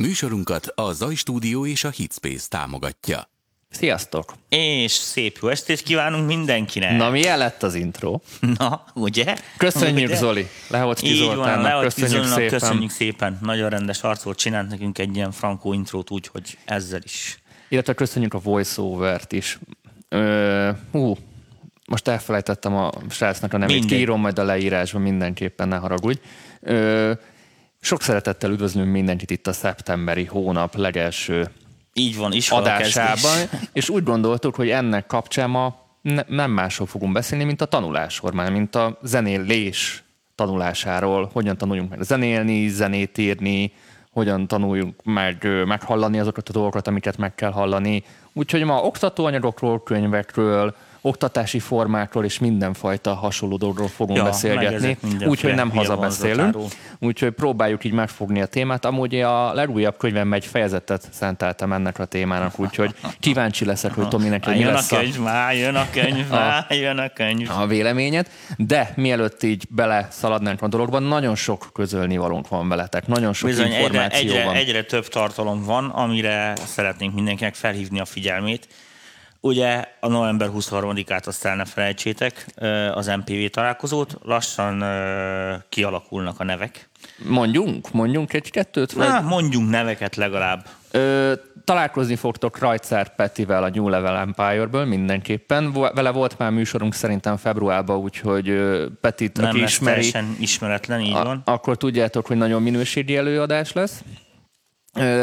Műsorunkat a Zaj Stúdió és a Hitspace támogatja. Sziasztok! És szép jó estét kívánunk mindenkinek! Na, milyen lett az intro? Na, ugye? Köszönjük, ugye? Zoli! Zoltánnak, Leholt köszönjük Zolinak szépen. köszönjük szépen. Nagyon rendes arcot csinált nekünk egy ilyen frankó intrót, úgyhogy ezzel is. Illetve köszönjük a voice-overt is. Ö, hú, most elfelejtettem a srácnak a nevét, Mindegy. kiírom majd a leírásban mindenképpen, ne haragudj. Ö, sok szeretettel üdvözlünk mindenkit itt a szeptemberi hónap legelső Így van, iskola adásában, és úgy gondoltuk, hogy ennek kapcsán ma ne, nem másról fogunk beszélni, mint a tanulásról, már mint a zenélés tanulásáról, hogyan tanuljunk meg zenélni, zenét írni, hogyan tanuljunk meg meghallani azokat a dolgokat, amiket meg kell hallani. Úgyhogy ma oktatóanyagokról, könyvekről, oktatási formákról és mindenfajta hasonló dolgokról fogunk Ja, beszélgetni, úgyhogy nem hazabeszélünk. Úgyhogy próbáljuk így megfogni a témát. Amúgy a legújabb könyvem egy fejezetet szenteltem ennek a témának, úgyhogy kíváncsi leszek, hogy Tominek, hogy mi lesz a, könyv, már jön a könyv, már jön a könyv. a véleményed. De mielőtt így bele szaladnánk a dologban, nagyon sok közölni valónk van veletek, nagyon sok Bizony, egyre, információ egyre, van. egyre több tartalom van, amire szeretnénk mindenkinek felhívni a figyelmét. Ugye a november 23-át azt el ne felejtsétek, az MPV találkozót, lassan kialakulnak a nevek. Mondjunk, mondjunk egy-kettőt? Vagy? Na, mondjunk neveket legalább. Ö, találkozni fogtok Rajcár Petivel a New Level Empire-ből mindenképpen. Vele volt már műsorunk szerintem februárban, úgyhogy Petit, Nem aki ismeri, teljesen ismeretlen, így a- van. akkor tudjátok, hogy nagyon minőségi előadás lesz.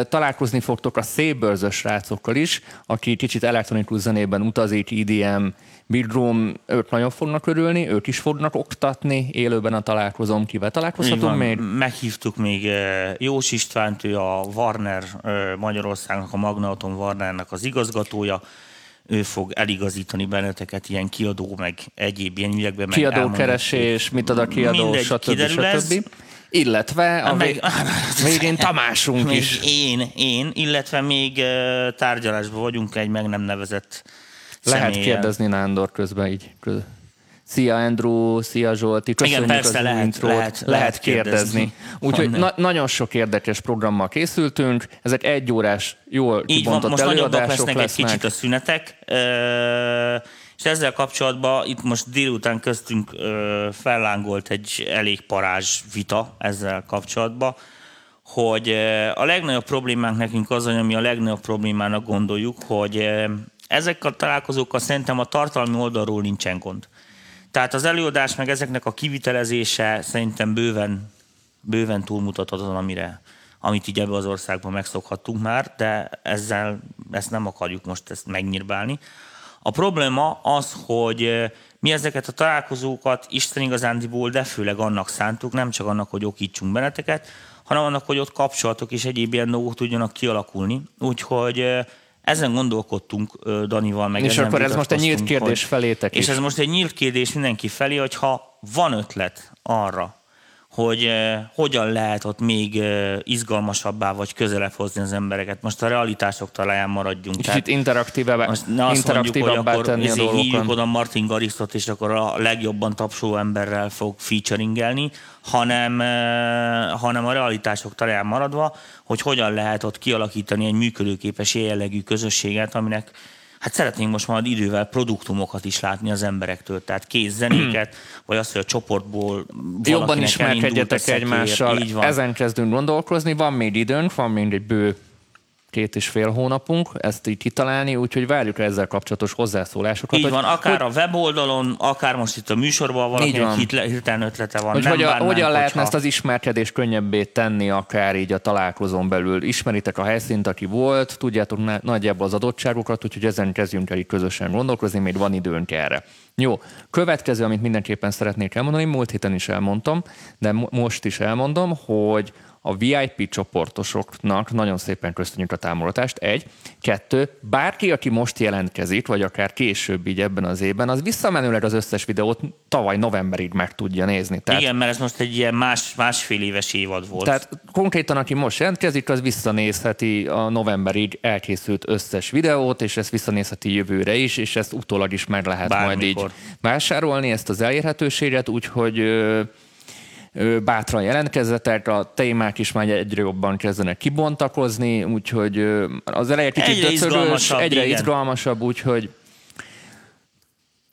Találkozni fogtok a Sabers srácokkal is, aki kicsit elektronikus zenében utazik, EDM, Big Room, ők nagyon fognak örülni, ők is fognak oktatni, élőben a találkozom, kivel találkozhatunk még? Meghívtuk még Jós Istvánt, ő a Warner Magyarországnak, a Magnauton Warnernek az igazgatója. Ő fog eligazítani benneteket ilyen kiadó, meg egyéb ilyen ügyekben. meg Kiadókeresés, mit ad a kiadó, Mindegy, stb. stb. Illetve a Meg- vég... végén Tamásunk még is. Én, én, illetve még tárgyalásban vagyunk egy meg nem nevezett Lehet személlyel. kérdezni Nándor közben így. Szia Andrew, szia Zsolti, köszönjük persze, az lehet, intrót. lehet- lehet lehet kérdezni. kérdezni. Úgyhogy na- nagyon sok érdekes programmal készültünk, ezek egy órás, jól Így van, most előadások lesznek, lesznek. egy kicsit a szünetek, ö, és ezzel kapcsolatban itt most délután köztünk ö, fellángolt egy elég parázs vita ezzel kapcsolatban, hogy ö, a legnagyobb problémánk nekünk az, ami a legnagyobb problémának gondoljuk, hogy ö, ezekkel a találkozókkal szerintem a tartalmi oldalról nincsen gond. Tehát az előadás meg ezeknek a kivitelezése szerintem bőven, bőven túlmutat azon, amire, amit így ebbe az országban megszokhattunk már, de ezzel ezt nem akarjuk most ezt megnyírbálni. A probléma az, hogy eh, mi ezeket a találkozókat Isten igazándiból, de főleg annak szántuk, nem csak annak, hogy okítsunk benneteket, hanem annak, hogy ott kapcsolatok és egyéb ilyen dolgok tudjanak kialakulni. Úgyhogy eh, ezen gondolkodtunk ö, Danival, meg És akkor ez most egy nyílt kérdés felétek És is. ez most egy nyílt kérdés mindenki felé, hogy ha van ötlet arra, hogy eh, hogyan lehet ott még eh, izgalmasabbá vagy közelebb hozni az embereket. Most a realitások talaján maradjunk. Kicsit interaktívebbé, most ne azt mondjuk, hogy interaktívabbá akkor ezért hívjuk oda Martin Garisztot, és akkor a legjobban tapsoló emberrel fog featuringelni, hanem, eh, hanem a realitások talaján maradva, hogy hogyan lehet ott kialakítani egy működőképes jellegű közösséget, aminek Hát szeretnénk most majd idővel produktumokat is látni az emberektől, tehát kész zenéket, vagy azt, hogy a csoportból Jobban ismerkedjetek egymással, Így van. ezen kezdünk gondolkozni, van még időnk, van még egy bő két és fél hónapunk ezt így kitalálni, úgyhogy várjuk ezzel kapcsolatos hozzászólásokat. Így hogy, van, akár a weboldalon, akár most itt a műsorban valakinek hirtelen ötlete van. hogy nem hogyan, bánnánk, hogyan lehetne hogyha- ezt az ismerkedést könnyebbé tenni, akár így a találkozón belül. Ismeritek a helyszínt, aki volt, tudjátok na- nagyjából az adottságokat, úgyhogy ezen kezdjünk el így közösen gondolkozni, még van időnk erre. Jó, következő, amit mindenképpen szeretnék elmondani, múlt héten is elmondtam, de mo- most is elmondom, hogy a VIP csoportosoknak nagyon szépen köszönjük a támogatást. Egy. Kettő. Bárki, aki most jelentkezik, vagy akár később így ebben az évben, az visszamenőleg az összes videót tavaly novemberig meg tudja nézni. Tehát Igen, mert ez most egy ilyen más, másfél éves évad volt. tehát konkrétan, aki most jelentkezik, az visszanézheti a novemberig elkészült összes videót, és ezt visszanézheti jövőre is, és ezt utólag is meg lehet majd így Bármikor. vásárolni, ezt az elérhetőséget, úgyhogy bátran jelentkezzetek, a témák is már egyre jobban kezdenek kibontakozni, úgyhogy az eleje kicsit egyre döcögös, egyre igen. izgalmasabb, úgyhogy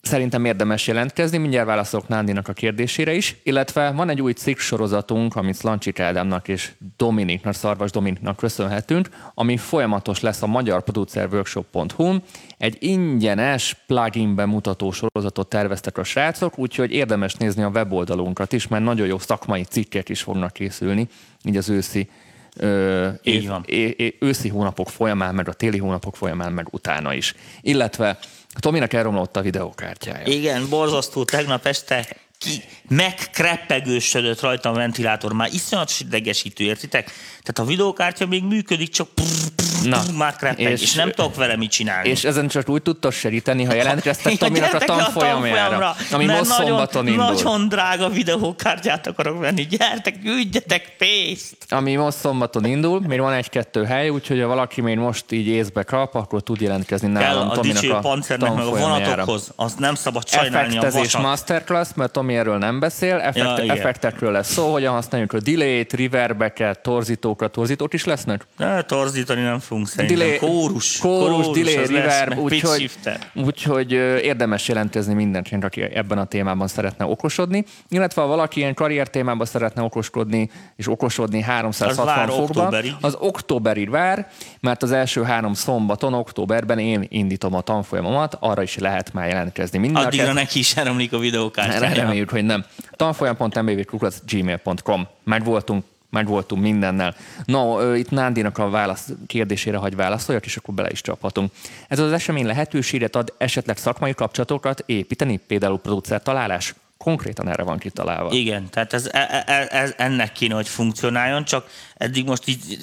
Szerintem érdemes jelentkezni, mindjárt válaszolok Nándinak a kérdésére is, illetve van egy új cikk sorozatunk, amit Lancsik Ádámnak és Dominiknak, Szarvas Dominiknak köszönhetünk, ami folyamatos lesz a magyar producerworkshop.hu. Egy ingyenes plugin bemutató sorozatot terveztek a srácok, úgyhogy érdemes nézni a weboldalunkat is, mert nagyon jó szakmai cikkek is fognak készülni, így az őszi ö, van. é, é, őszi hónapok folyamán, meg a téli hónapok folyamán, meg utána is. Illetve Tominak elromlott a videókártyája. Igen, borzasztó, tegnap este ki, megkreppegősödött rajta a ventilátor, már iszonyatos idegesítő, értitek? Tehát a videókártya még működik, csak prr, prr, Na, prr, már kreppeg, és, és- nem tudok vele mit csinálni. És ezen csak úgy tudta segíteni, ha jelentkeztek Tominak a tanfolyamjára, ami most nagyon, szombaton indul. Nagyon drága videókártyát akarok venni. Gyertek, küldjetek pénzt! Ami most szombaton indul, még van egy-kettő hely, úgyhogy ha valaki még most így észbe kap, akkor tud jelentkezni Kell nálam a Tominak dicső a pancernek, meg a vonatokhoz. Azt nem szabad sajnálni a Effektezés vasat. masterclass, mert Tomi erről nem beszél, effekt, Ja, effektekről lesz szó, hogyan használjuk a delay-t, reverbeket, torzítókat, torzítók is lesznek? Ne, torzítani nem fogunk szerintem. Delay- kórus. kórus, delay, az lesz, reverb, úgyhogy, úgyhogy érdemes jelentkezni mindenkinek, aki ebben a témában szeretne okosodni, illetve ha valaki ilyen karrier témában szeretne okoskodni, és okosodni 360 Az fokban, októberig. az októberig vár, mert az első három szombaton, októberben én indítom a tanfolyamomat, arra is lehet már jelentkezni. Minden Addigra neki is elromlik a videókártyája. Reméljük, hogy nem. Tanfolyam.mbv.gmail.com Meg voltunk, meg voltunk mindennel. No, ö, itt Nándinak a válasz, kérdésére hagy válaszoljak, és akkor bele is csaphatunk. Ez az esemény lehetőséget ad esetleg szakmai kapcsolatokat építeni, például producer találás? Konkrétan erre van kitalálva. Igen, tehát ez, e- e- ez, ennek kéne, hogy funkcionáljon, csak eddig most így,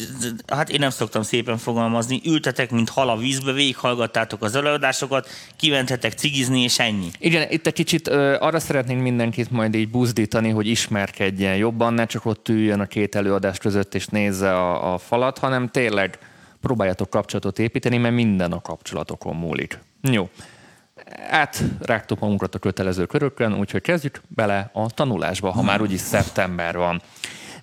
hát én nem szoktam szépen fogalmazni, ültetek, mint hal a vízbe, végighallgattátok az előadásokat, kimenthetek cigizni, és ennyi. Igen, itt egy kicsit ö, arra szeretnénk mindenkit majd így buzdítani, hogy ismerkedjen jobban, ne csak ott üljön a két előadás között és nézze a, a falat, hanem tényleg próbáljátok kapcsolatot építeni, mert minden a kapcsolatokon múlik. Jó. Átrágtuk magunkat a kötelező körökön, úgyhogy kezdjük bele a tanulásba, ha már úgyis szeptember van.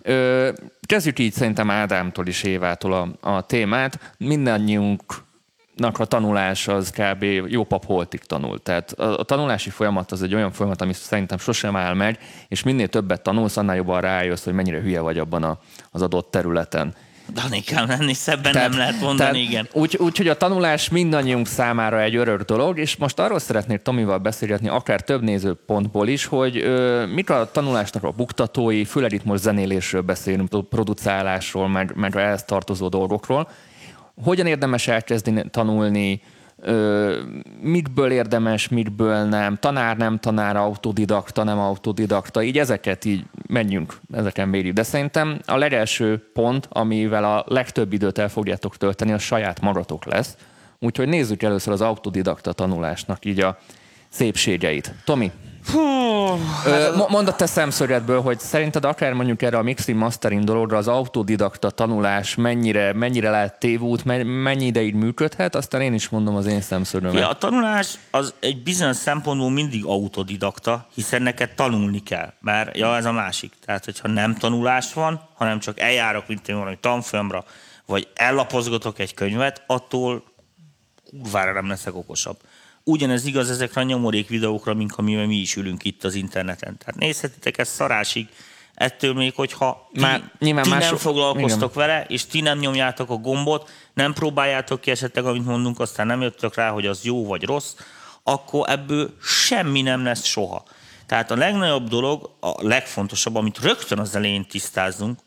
Ö, kezdjük így szerintem Ádámtól és Évától a, a témát. Mindannyiunknak a tanulás az kb. jó pap holtig tanul. Tehát a, a tanulási folyamat az egy olyan folyamat, ami szerintem sosem áll meg, és minél többet tanulsz, annál jobban rájössz, hogy mennyire hülye vagy abban a, az adott területen. Danikám, ennél szebben nem lehet mondani, tehát igen. Úgy, úgy, hogy a tanulás mindannyiunk számára egy örök dolog, és most arról szeretnék Tomival beszélgetni, akár több nézőpontból is, hogy ö, mik a tanulásnak a buktatói, főleg itt most zenélésről beszélünk, pro- producálásról, meg, meg ehhez tartozó dolgokról. Hogyan érdemes elkezdeni tanulni, ö, mikből érdemes, mikből nem, tanár, nem tanár, autodidakta, nem autodidakta, így ezeket így menjünk, ezeken mérjük. De szerintem a legelső pont, amivel a legtöbb időt el fogjátok tölteni, a saját magatok lesz. Úgyhogy nézzük először az autodidakta tanulásnak így a szépségeit. Tomi, Hú, mo- mondd a te szemszögedből, hogy szerinted akár mondjuk erre a mixing mastering dologra az autodidakta tanulás mennyire, mennyire lehet tévút, me- mennyi ideig működhet, aztán én is mondom az én szemszögömet. Ja, a tanulás az egy bizonyos szempontból mindig autodidakta, hiszen neked tanulni kell. Mert ja, ez a másik. Tehát, hogyha nem tanulás van, hanem csak eljárok, mint én valami tanfolyamra, vagy ellapozgatok egy könyvet, attól kurvára nem leszek okosabb. Ugyanez igaz ezekre a nyomorék videókra, mint amivel mi is ülünk itt az interneten. Tehát nézhetitek ezt szarásig, ettől még, hogyha ti, Már nyilván ti más- nem foglalkoztok vele, és ti nem nyomjátok a gombot, nem próbáljátok ki esetleg, amit mondunk, aztán nem jöttök rá, hogy az jó vagy rossz, akkor ebből semmi nem lesz soha. Tehát a legnagyobb dolog, a legfontosabb, amit rögtön az elején tisztázunk,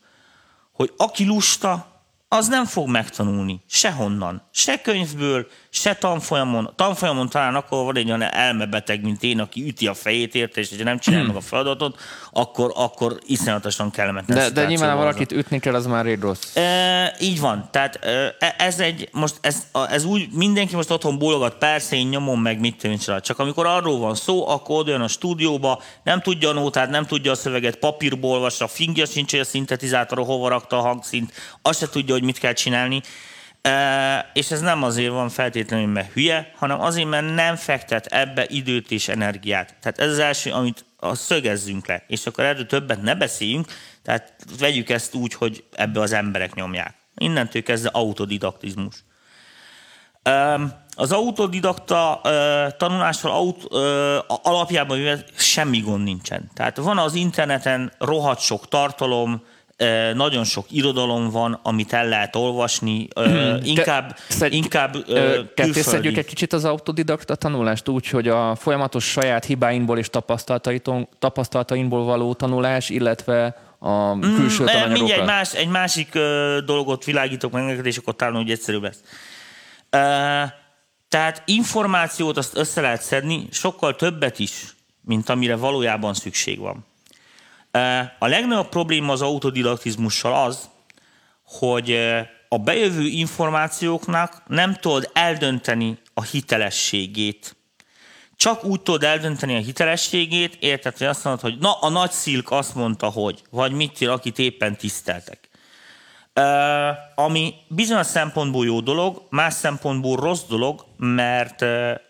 hogy aki lusta, az nem fog megtanulni sehonnan. Se könyvből, se tanfolyamon. Tanfolyamon talán akkor van egy olyan elmebeteg, mint én, aki üti a fejét érte, és hogyha nem csinál meg a feladatot, akkor, akkor iszonyatosan kellemetlen de, de nyilván, ha valakit ütni kell, az már rég rossz. E, így van. Tehát e, ez egy, most ez, ez úgy, mindenki most otthon bólogat, persze én nyomom meg, mit csinál. Csak amikor arról van szó, akkor oda jön a stúdióba, nem tudja a nótát, nem tudja a szöveget, papírból olvassa, fingja sincs, hogy a szintetizátor hova rakta a hangszint, azt se tudja, hogy mit kell csinálni. És ez nem azért van feltétlenül, mert hülye, hanem azért, mert nem fektet ebbe időt és energiát. Tehát ez az első, amit a szögezzünk le, és akkor erről többet ne beszéljünk, tehát vegyük ezt úgy, hogy ebbe az emberek nyomják. Innentől kezdve autodidaktizmus. Az autodidakta tanulással aut, alapjában semmi gond nincsen. Tehát van az interneten rohadt sok tartalom, nagyon sok irodalom van, amit el lehet olvasni, hmm, inkább, szedj, inkább külföldi. egy kicsit az autodidakta tanulást úgy, hogy a folyamatos saját hibáinkból és tapasztalataimból való tanulás, illetve a hmm, külső mm, tananyagokat. Mindjárt más, egy másik dolgot világítok meg neked, és akkor talán úgy egyszerűbb lesz. Tehát információt azt össze lehet szedni, sokkal többet is, mint amire valójában szükség van. A legnagyobb probléma az autodidaktizmussal az, hogy a bejövő információknak nem tudod eldönteni a hitelességét. Csak úgy tudod eldönteni a hitelességét, érted, hogy azt mondod, hogy na, a nagy szilk azt mondta, hogy, vagy mit ír, akit éppen tiszteltek. Uh, ami bizonyos szempontból jó dolog, más szempontból rossz dolog, mert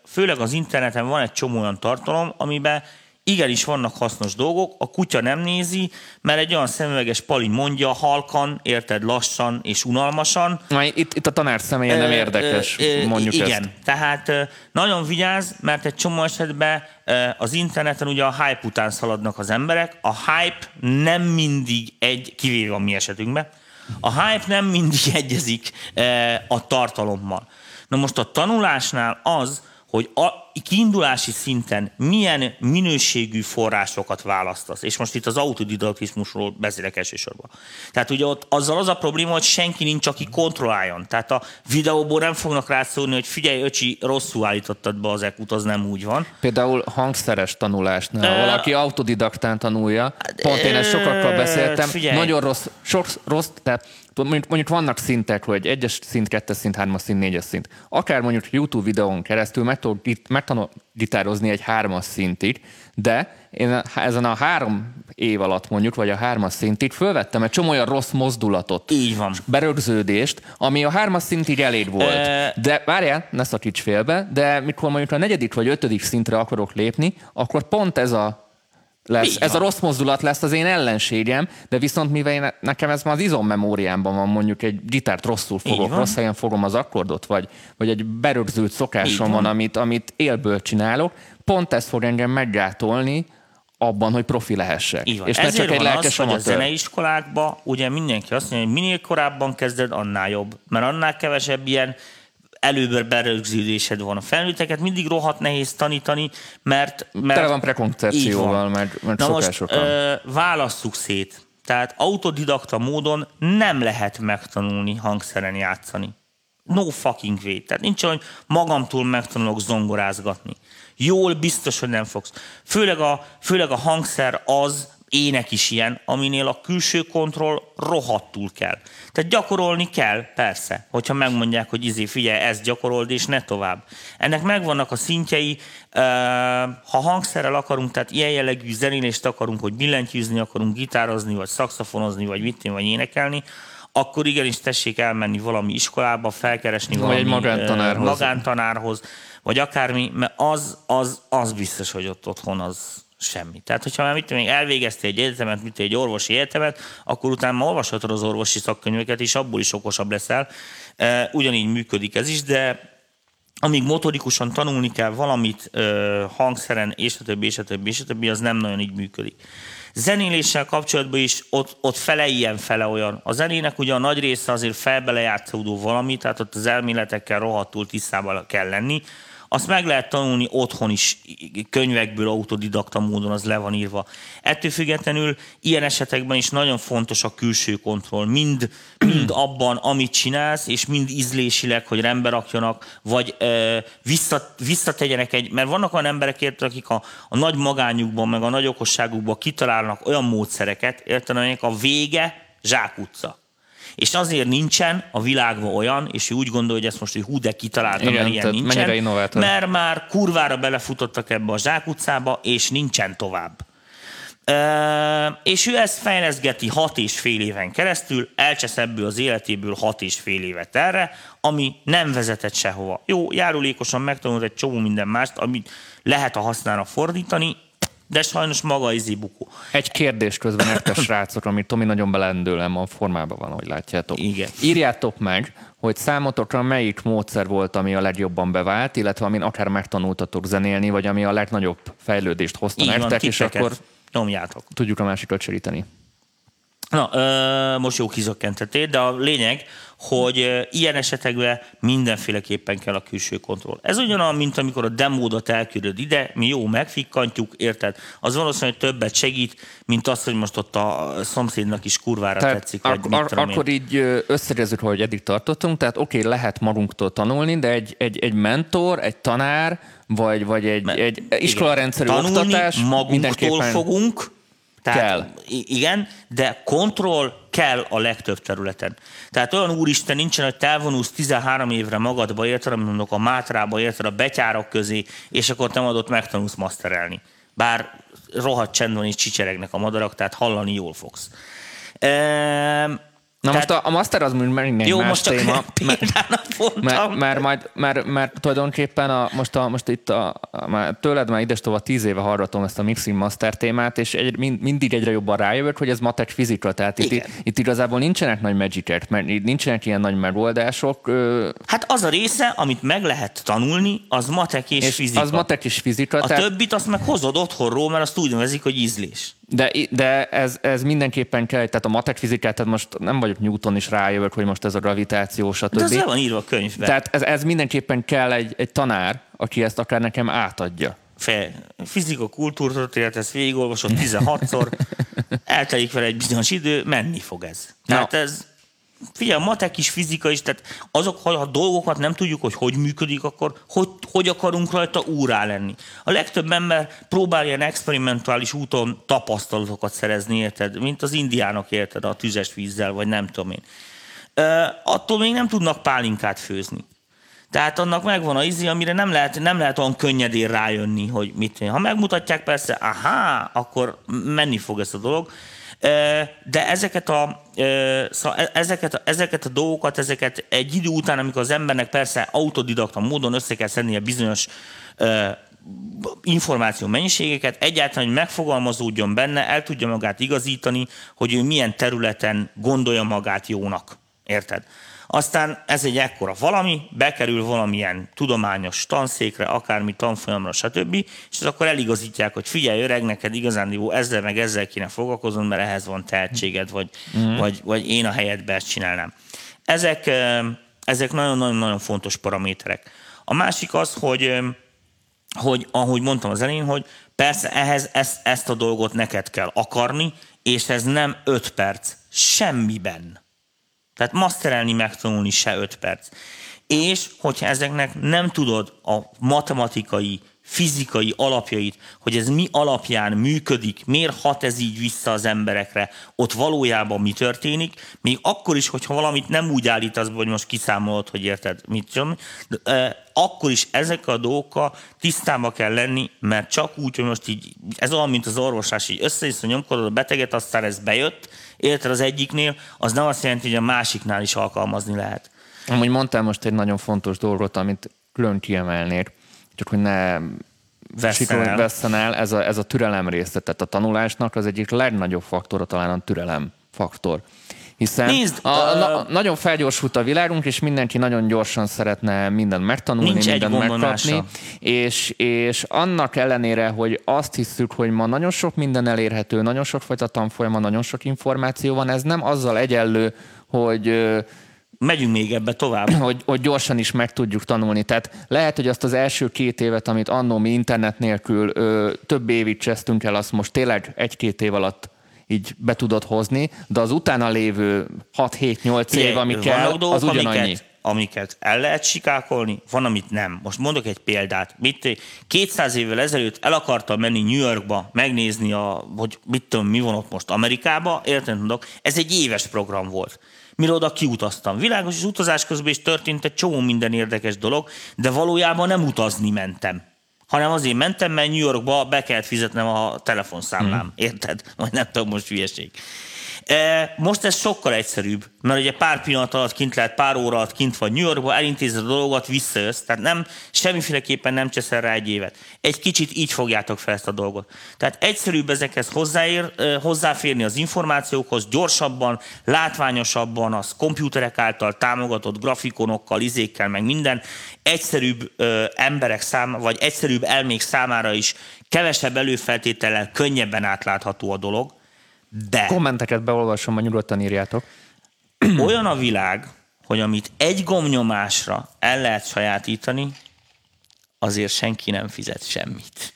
főleg az interneten van egy csomó olyan tartalom, amiben igenis vannak hasznos dolgok, a kutya nem nézi, mert egy olyan szemüveges pali mondja halkan, érted, lassan és unalmasan. Itt, itt a tanár személye nem érdekes, mondjuk Igen, ezt. tehát nagyon vigyáz, mert egy csomó esetben az interneten ugye a hype után szaladnak az emberek. A hype nem mindig egy, kivéve a mi esetünkben, a hype nem mindig egyezik a tartalommal. Na most a tanulásnál az, hogy a kiindulási szinten milyen minőségű forrásokat választasz. És most itt az autodidaktizmusról beszélek elsősorban. Tehát ugye ott azzal az a probléma, hogy senki nincs, aki kontrolláljon. Tehát a videóból nem fognak rászólni, hogy figyelj, öcsi, rosszul állítottad be az ekut, az nem úgy van. Például hangszeres tanulásnál, uh, valaki autodidaktán tanulja, pont én ezt sokakkal beszéltem, figyelj. nagyon rossz, sok rossz, tehát mondjuk, mondjuk vannak szintek, hogy egyes szint, kettes szint, hármas szint, négyes szint. Akár mondjuk YouTube videón keresztül meg tudod, megtanul gitározni egy hármas szintig, de én ezen a három év alatt mondjuk, vagy a hármas szintig fölvettem egy csomó olyan rossz mozdulatot, Így van. berögződést, ami a hármas szintig elég volt. E... De várjál, ne szakíts félbe, de mikor mondjuk a negyedik vagy ötödik szintre akarok lépni, akkor pont ez a lesz. Ez a rossz mozdulat lesz az én ellenségem, de viszont mivel én, nekem ez már az izommemóriámban van, mondjuk egy gitárt rosszul fogok, rossz helyen fogom az akkordot, vagy, vagy egy berögzült szokásom van, amit, amit élből csinálok, pont ez fog engem meggátolni, abban, hogy profi lehessek. Így van. És Ezért csak egy van az, hogy a zeneiskolákban ugye mindenki azt mondja, hogy minél korábban kezded, annál jobb. Mert annál kevesebb ilyen előbb berögződésed van. A felnőtteket mindig rohadt nehéz tanítani, mert... mert Tele van prekoncepcióval, mert, mert Na most ö, válasszuk szét. Tehát autodidakta módon nem lehet megtanulni hangszeren játszani. No fucking way. Tehát nincs olyan, hogy magamtól megtanulok zongorázgatni. Jól biztos, hogy nem fogsz. Főleg a, főleg a hangszer az, ének is ilyen, aminél a külső kontroll rohadtul kell. Tehát gyakorolni kell, persze, hogyha megmondják, hogy izé, figyelj, ezt gyakorold, és ne tovább. Ennek megvannak a szintjei, ha hangszerrel akarunk, tehát ilyen jellegű zenélést akarunk, hogy billentyűzni akarunk, gitározni, vagy szakszafonozni, vagy mit vagy énekelni, akkor igenis tessék elmenni valami iskolába, felkeresni vagy valami egy magántanárhoz. magántanárhoz, vagy akármi, mert az, az, az biztos, hogy ott otthon az, semmi. Tehát, hogyha már mit még elvégeztél egy egyetemet, mint egy orvosi egyetemet, akkor utána olvashatod az orvosi szakkönyveket, és abból is okosabb leszel. Ugyanígy működik ez is, de amíg motorikusan tanulni kell valamit hangszeren, és a többi, és a többi, és a többi, az nem nagyon így működik. Zenéléssel kapcsolatban is ott, ott fele ilyen, fele olyan. A zenének ugye a nagy része azért felbelejátszódó valami, tehát ott az elméletekkel rohadtul tisztában kell lenni, azt meg lehet tanulni otthon is, könyvekből, autodidakta módon az le van írva. Ettől függetlenül ilyen esetekben is nagyon fontos a külső kontroll. Mind, mind abban, amit csinálsz, és mind ízlésileg, hogy rendbe rakjanak, vagy ö, vissza, visszategyenek egy, mert vannak olyan emberek, érted, akik a, a nagy magányukban, meg a nagy okosságukban kitalálnak olyan módszereket, érted, amelyek a vége zsákutca és azért nincsen a világban olyan, és ő úgy gondolja, hogy ezt most hogy hú, de kitaláltam, Igen, mert ilyen nincsen, mert már kurvára belefutottak ebbe a zsákutcába, és nincsen tovább. és ő ezt fejleszgeti hat és fél éven keresztül, elcsesz ebből az életéből hat és fél évet erre, ami nem vezetett sehova. Jó, járulékosan megtanult egy csomó minden mást, amit lehet a hasznára fordítani, de sajnos maga izé bukó. Egy kérdés közben nektek srácok, amit Tomi nagyon belendőlem a formában van, hogy látjátok. Igen. Írjátok meg, hogy számotokra melyik módszer volt, ami a legjobban bevált, illetve amin akár megtanultatok zenélni, vagy ami a legnagyobb fejlődést hozta Így van, nektek, és akkor nyomjátok. tudjuk a másikat segíteni. Na, ö, most jó kizökkentettél, de a lényeg, hogy ilyen esetekben mindenféleképpen kell a külső kontroll. Ez ugyanolyan, mint amikor a demódat elküldöd ide, mi jó, megfikkantjuk, érted? Az valószínűleg többet segít, mint az, hogy most ott a szomszédnak is kurvára Tehát tetszik, vagy ak- mit ak- akkor így összegezzük, hogy eddig tartottunk, tehát oké, okay, lehet magunktól tanulni, de egy, egy, egy mentor, egy tanár, vagy, vagy egy, Mert- egy iskolarendszerű Tanulni oktatás magunktól mindenképpen fogunk, tehát, Kell. Igen, de kontroll kell a legtöbb területen. Tehát olyan úristen nincsen, hogy te elvonulsz 13 évre magadba, érted, amit mondok, a Mátrába, érted, a betyárok közé, és akkor te adott megtanulsz masterelni. Bár rohadt csend van, és csicseregnek a madarak, tehát hallani jól fogsz. Ehm, Na tehát- most a, a master az egy jó, más most téma. mert-. Mert, mert, majd, mert, mert tulajdonképpen a, most, a, most itt a, a, már tőled már ides tovább tíz éve hallgatom ezt a Mixing Master témát, és egy, mind, mindig egyre jobban rájövök, hogy ez matek fizika, tehát itt, Igen. itt, igazából nincsenek nagy magicek, mert itt nincsenek ilyen nagy megoldások, Hát az a része, amit meg lehet tanulni, az matek és, és fizika. az matek és fizika, A tehát, többit azt meg hozod otthonról, mert azt úgy nevezik, hogy ízlés. De, de ez, ez mindenképpen kell, tehát a matek fizikát, tehát most nem vagyok Newton is rájövök, hogy most ez a gravitáció, stb. De az le van írva a könyvben. Tehát ez, ez mindenképpen kell egy, egy tanár, aki ezt akár nekem átadja. Fe, fizika, kultúrtörténet, ezt végigolvasod 16-szor, eltelik vele egy bizonyos idő, menni fog ez. Tehát Na. ez, figyelj, matek is, fizika is, tehát azok, ha a dolgokat nem tudjuk, hogy hogy működik, akkor hogy, hogy akarunk rajta úrá lenni. A legtöbb ember próbál ilyen experimentális úton tapasztalatokat szerezni, érted? Mint az indiánok, érted? A tüzes vízzel, vagy nem tudom én. Ö, attól még nem tudnak pálinkát főzni. Tehát annak megvan a izi, amire nem lehet, nem lehet olyan könnyedén rájönni, hogy mit Ha megmutatják persze, aha, akkor menni fog ez a dolog. De ezeket a, szóval e- ezeket, ezeket a dolgokat, ezeket egy idő után, amikor az embernek persze autodidakta módon össze kell szednie bizonyos információ mennyiségeket, egyáltalán, hogy megfogalmazódjon benne, el tudja magát igazítani, hogy ő milyen területen gondolja magát jónak. Érted? Aztán ez egy ekkora valami, bekerül valamilyen tudományos tanszékre, akármi tanfolyamra, stb. És akkor eligazítják, hogy figyelj öreg, neked igazán ezzel meg ezzel kéne foglalkoznod, mert ehhez van tehetséged, vagy, mm. vagy, vagy én a helyedbe ezt csinálnám. Ezek, ezek nagyon-nagyon-nagyon fontos paraméterek. A másik az, hogy hogy ahogy mondtam az elején, hogy persze ehhez ezt, ezt a dolgot neked kell akarni, és ez nem öt perc, semmiben. Tehát masterelni, megtanulni se öt perc. És hogyha ezeknek nem tudod a matematikai, fizikai alapjait, hogy ez mi alapján működik, miért hat ez így vissza az emberekre, ott valójában mi történik, még akkor is, hogyha valamit nem úgy állítasz, hogy most kiszámolod, hogy érted, mit tudom, de, eh, akkor is ezek a dolgokkal tisztába kell lenni, mert csak úgy, hogy most így, ez olyan, mint az orvoslás, így össze nyomkodod a beteget, aztán ez bejött, érted az egyiknél, az nem azt jelenti, hogy a másiknál is alkalmazni lehet. Amúgy mondtál most egy nagyon fontos dolgot, amit külön kiemelnék, csak hogy ne Vesszen vesszen el, ez a, ez a türelem része, tehát a tanulásnak az egyik legnagyobb faktora talán a türelem faktor. Hiszen Nézd, a, a, na, nagyon felgyorsult a világunk, és mindenki nagyon gyorsan szeretne mindent megtanulni, Nincs mindent megkapni, és, és annak ellenére, hogy azt hiszük, hogy ma nagyon sok minden elérhető, nagyon sok fajta tanfolyama, nagyon sok információ van, ez nem azzal egyenlő, hogy Megyünk még ebbe tovább. hogy, hogy gyorsan is meg tudjuk tanulni. Tehát lehet, hogy azt az első két évet, amit annó mi internet nélkül ö, több évig csesztünk el, azt most tényleg egy-két év alatt így be tudod hozni, de az utána lévő 6-7-8 év, ami kell, az ugyanannyi. amiket, amiket el lehet sikákolni, van, amit nem. Most mondok egy példát. Mit, 200 évvel ezelőtt el akartam menni New Yorkba, megnézni, a, hogy mit tudom, mi van ott most Amerikába, érted, mondok, ez egy éves program volt. Mire oda kiutaztam. Világos, és utazás közben is történt egy csomó minden érdekes dolog, de valójában nem utazni mentem hanem azért mentem, mert New Yorkba be kellett fizetnem a telefonszámlám. Hmm. Érted? Vagy nem tudom, most hülyeség. E, most ez sokkal egyszerűbb, mert ugye pár pillanat alatt kint lehet, pár óra alatt kint vagy New Yorkba, elintézed a dolgot, visszajössz, tehát nem, semmiféleképpen nem cseszel rá egy évet. Egy kicsit így fogjátok fel ezt a dolgot. Tehát egyszerűbb ezekhez hozzáér, e, hozzáférni az információkhoz, gyorsabban, látványosabban, az komputerek által támogatott grafikonokkal, izékkel, meg minden. Egyszerűbb ö, emberek számára, vagy egyszerűbb elmék számára is kevesebb előfeltétellel könnyebben átlátható a dolog de... Kommenteket beolvasom, majd nyugodtan írjátok. Olyan a világ, hogy amit egy gomnyomásra el lehet sajátítani, azért senki nem fizet semmit.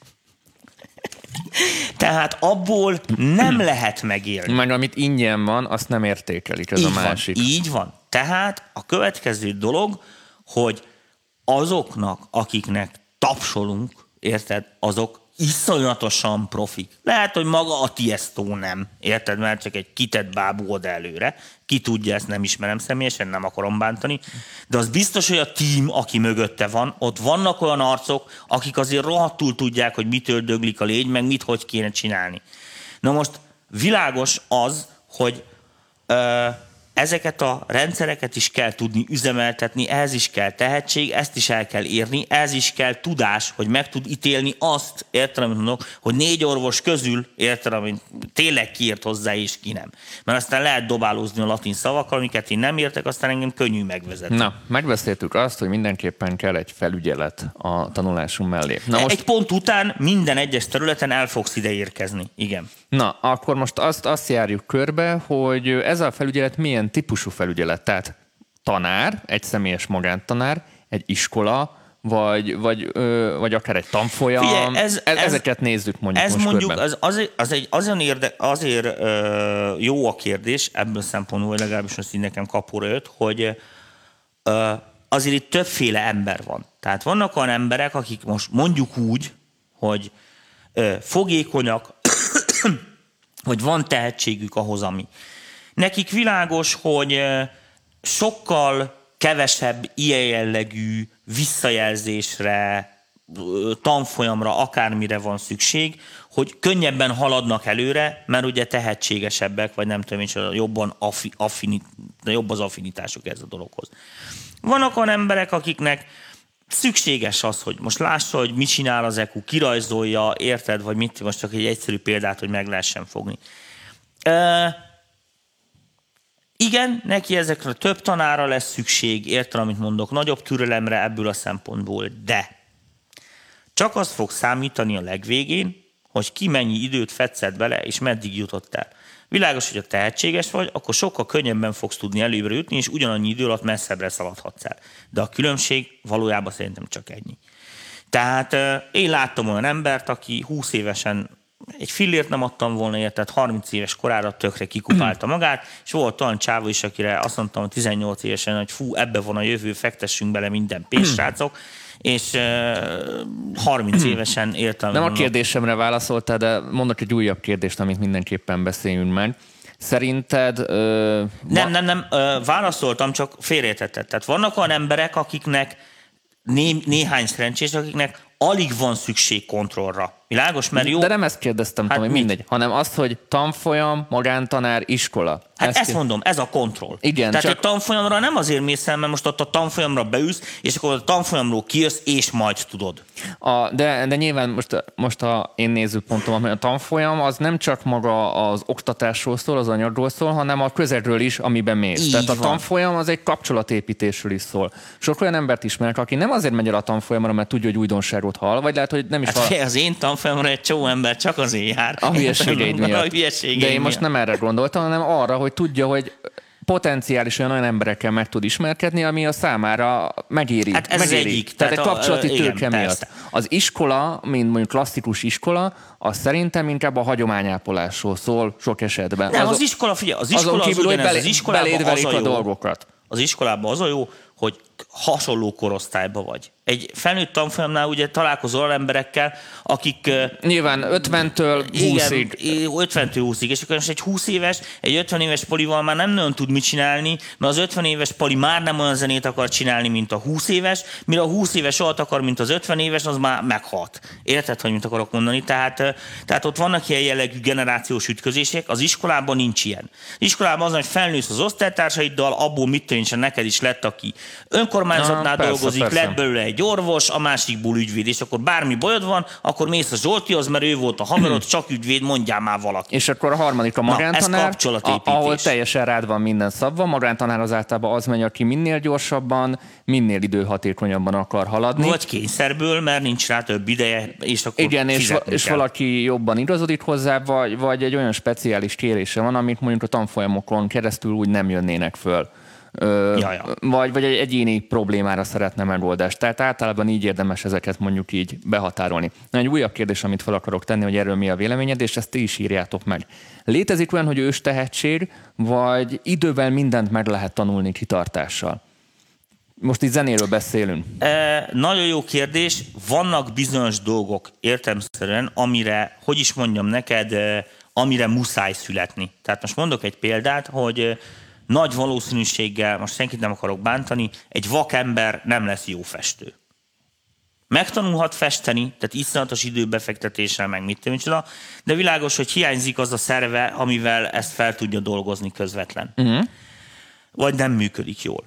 Tehát abból nem lehet megélni. Meg amit ingyen van, azt nem értékelik, ez így a másik. Van, így van. Tehát a következő dolog, hogy azoknak, akiknek tapsolunk, érted, azok iszonyatosan profik. Lehet, hogy maga a Tiesto nem, érted, mert csak egy kitett bábú oda előre. Ki tudja, ezt nem ismerem személyesen, nem akarom bántani. De az biztos, hogy a team, aki mögötte van, ott vannak olyan arcok, akik azért rohadtul tudják, hogy mitől döglik a légy, meg mit hogy kéne csinálni. Na most világos az, hogy ö, ezeket a rendszereket is kell tudni üzemeltetni, ehhez is kell tehetség, ezt is el kell érni, ez is kell tudás, hogy meg tud ítélni azt, érted, amit mondok, hogy négy orvos közül, érted, amit tényleg kiírt hozzá, és ki nem. Mert aztán lehet dobálózni a latin szavakkal, amiket én nem értek, aztán engem könnyű megvezetni. Na, megbeszéltük azt, hogy mindenképpen kell egy felügyelet a tanulásunk mellé. Na most... Egy pont után minden egyes területen el fogsz ide érkezni. Igen. Na, akkor most azt, azt járjuk körbe, hogy ez a felügyelet milyen milyen típusú felügyelet? Tehát tanár, egy személyes magántanár, egy iskola, vagy, vagy, ö, vagy akár egy tanfolyam. Figyelj, ez, ez, Ezeket nézzük mondjuk Ez most mondjuk az, az, az egy, azért, érde, azért ö, jó a kérdés, ebből szempontból legalábbis most így nekem kapóra jött, hogy ö, azért itt többféle ember van. Tehát vannak olyan emberek, akik most mondjuk úgy, hogy ö, fogékonyak, hogy van tehetségük ahhoz, ami. Nekik világos, hogy sokkal kevesebb ilyen jellegű visszajelzésre, tanfolyamra, akármire van szükség, hogy könnyebben haladnak előre, mert ugye tehetségesebbek, vagy nem tudom, és jobban affi, affinit, jobb az affinitásuk ez a dologhoz. Vannak olyan emberek, akiknek szükséges az, hogy most lássa, hogy mit csinál az EQ, kirajzolja, érted, vagy mit, most csak egy egyszerű példát, hogy meg lehessen fogni. Igen, neki ezekre több tanára lesz szükség, értem, amit mondok, nagyobb türelemre ebből a szempontból, de csak az fog számítani a legvégén, hogy ki mennyi időt fetszed bele, és meddig jutott el. Világos, hogy a tehetséges vagy, akkor sokkal könnyebben fogsz tudni előbbre jutni, és ugyanannyi idő alatt messzebbre szaladhatsz el. De a különbség valójában szerintem csak ennyi. Tehát én láttam olyan embert, aki 20 évesen egy fillért nem adtam volna érted, 30 éves korára tökre kikupálta magát, és volt olyan csávó is, akire azt mondtam 18 évesen, hogy fú, ebbe van a jövő, fektessünk bele minden pénzt, srácok, és uh, 30 évesen értem. Nem a kérdésemre válaszoltál, de mondok egy újabb kérdést, amit mindenképpen beszéljünk meg. Szerinted... Ö, nem, nem, nem, ö, válaszoltam, csak félreértetted. Tehát vannak olyan emberek, akiknek né, néhány szerencsés, akiknek alig van szükség kontrollra. Világos? Mert jó... De nem ezt kérdeztem, hát Tomi, mindegy, hanem azt, hogy tanfolyam, magántanár, iskola. Hát ezt, ezt mondom, ez a kontroll. Igen, Tehát csak... egy tanfolyamra nem azért mész el, mert most ott a tanfolyamra beülsz, és akkor a tanfolyamról kijössz, és majd tudod. A, de, de nyilván most, most a én nézőpontom, hogy a tanfolyam az nem csak maga az oktatásról szól, az anyagról szól, hanem a közelről is, amiben mész. Így Tehát a van. tanfolyam az egy kapcsolatépítésről is szól. Sok olyan embert ismerek, aki nem azért megy el a tanfolyamra, mert tudja, hogy újdonságot hall, vagy lehet, hogy nem is hát hall. Az én tanfolyamra egy csomó ember csak azért jár. A hülyeségeid miatt. A hülyeségeid De én most nem erre gondoltam, hanem arra, hogy tudja, hogy potenciálisan olyan emberekkel meg tud ismerkedni, ami a számára megéri. Hát ez megéri. egyik. Tehát, tehát egy kapcsolati a, tőke miatt. Persze. Az iskola, mint mondjuk klasszikus iskola, az szerintem inkább a hagyományápolásról szól sok esetben. Nem, az, az iskola, figyelj, az iskola azon kívül, az ugyanez, belé, az iskolában az a, jó, a dolgokat. Az iskolában az a jó, hogy hasonló korosztályba vagy. Egy felnőtt tanfolyamnál ugye találkozol olyan emberekkel, akik... Nyilván 50-től 20-ig. Igen, 50-től 20-ig, és akkor most egy 20 éves, egy 50 éves polival már nem nagyon tud mit csinálni, mert az 50 éves poli már nem olyan zenét akar csinálni, mint a 20 éves, mire a 20 éves olyat akar, mint az 50 éves, az már meghalt. Érted, hogy mit akarok mondani? Tehát, tehát ott vannak ilyen jellegű generációs ütközések, az iskolában nincs ilyen. Az iskolában az, hogy felnősz az osztálytársaiddal, abból mit tűncsen neked is lett, aki önkormányzatnál Na, persze, dolgozik, persze. lett belőle egy orvos, a másikból ügyvéd, és akkor bármi bajod van, akkor mész a Zsoltihoz, mert ő volt a haverod, csak ügyvéd, mondjál már valaki. És akkor a harmadik a magántanár, Na, a, ahol teljesen rád van minden szabva. Magántanár az általában az megy, aki minél gyorsabban, minél időhatékonyabban akar haladni. Vagy kényszerből, mert nincs rá több ideje, és akkor Igen, és, és valaki jobban igazodik hozzá, vagy, vagy egy olyan speciális kérése van, amit mondjuk a tanfolyamokon keresztül úgy nem jönnének föl. Ö, ja, ja. Vagy, vagy egy egyéni problémára szeretne megoldást. Tehát általában így érdemes ezeket mondjuk így behatárolni. Na, egy újabb kérdés, amit fel akarok tenni, hogy erről mi a véleményed, és ezt ti is írjátok meg. Létezik olyan, hogy ős tehetség, vagy idővel mindent meg lehet tanulni kitartással? Most itt zenéről beszélünk. E, nagyon jó kérdés. Vannak bizonyos dolgok értelmszerűen, amire, hogy is mondjam neked, amire muszáj születni. Tehát most mondok egy példát, hogy nagy valószínűséggel, most senkit nem akarok bántani, egy vakember nem lesz jó festő. Megtanulhat festeni, tehát iszonyatos időbefektetéssel, meg mit tudom, de világos, hogy hiányzik az a szerve, amivel ezt fel tudja dolgozni közvetlen. Uh-huh. Vagy nem működik jól.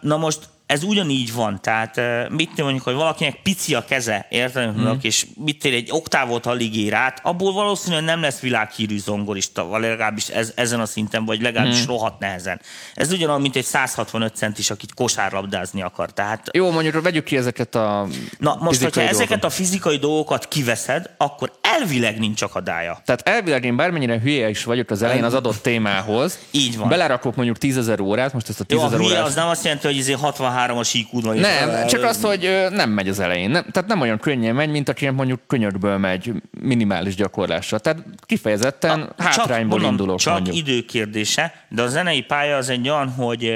Na most ez ugyanígy van, tehát mit mondjuk, hogy valakinek pici a keze, érted? Mm. és mit egy oktávot alig ér át, abból valószínűleg nem lesz világhírű zongorista, vagy legalábbis ez, ezen a szinten, vagy legalábbis mm. rohadt nehezen. Ez ugyanolyan, mint egy 165 centis, akit kosárlabdázni akar. Tehát... Jó, mondjuk vegyük ki ezeket a Na most, hogyha dolgok. ezeket a fizikai dolgokat kiveszed, akkor elvileg nincs akadálya. Tehát elvileg én bármennyire hülye is vagyok az elején az adott témához, Így van. belerakok mondjuk 10 ezer órát, most ezt a 10 ezer órát... az nem azt jelenti, hogy 63 as iq van. Nem, fel, csak az, hogy nem megy az elején. Nem, tehát nem olyan könnyen megy, mint aki mondjuk könyökből megy minimális gyakorlásra. Tehát kifejezetten a, hátrányból csak, indulok Csak mondjuk. időkérdése, de a zenei pálya az egy olyan, hogy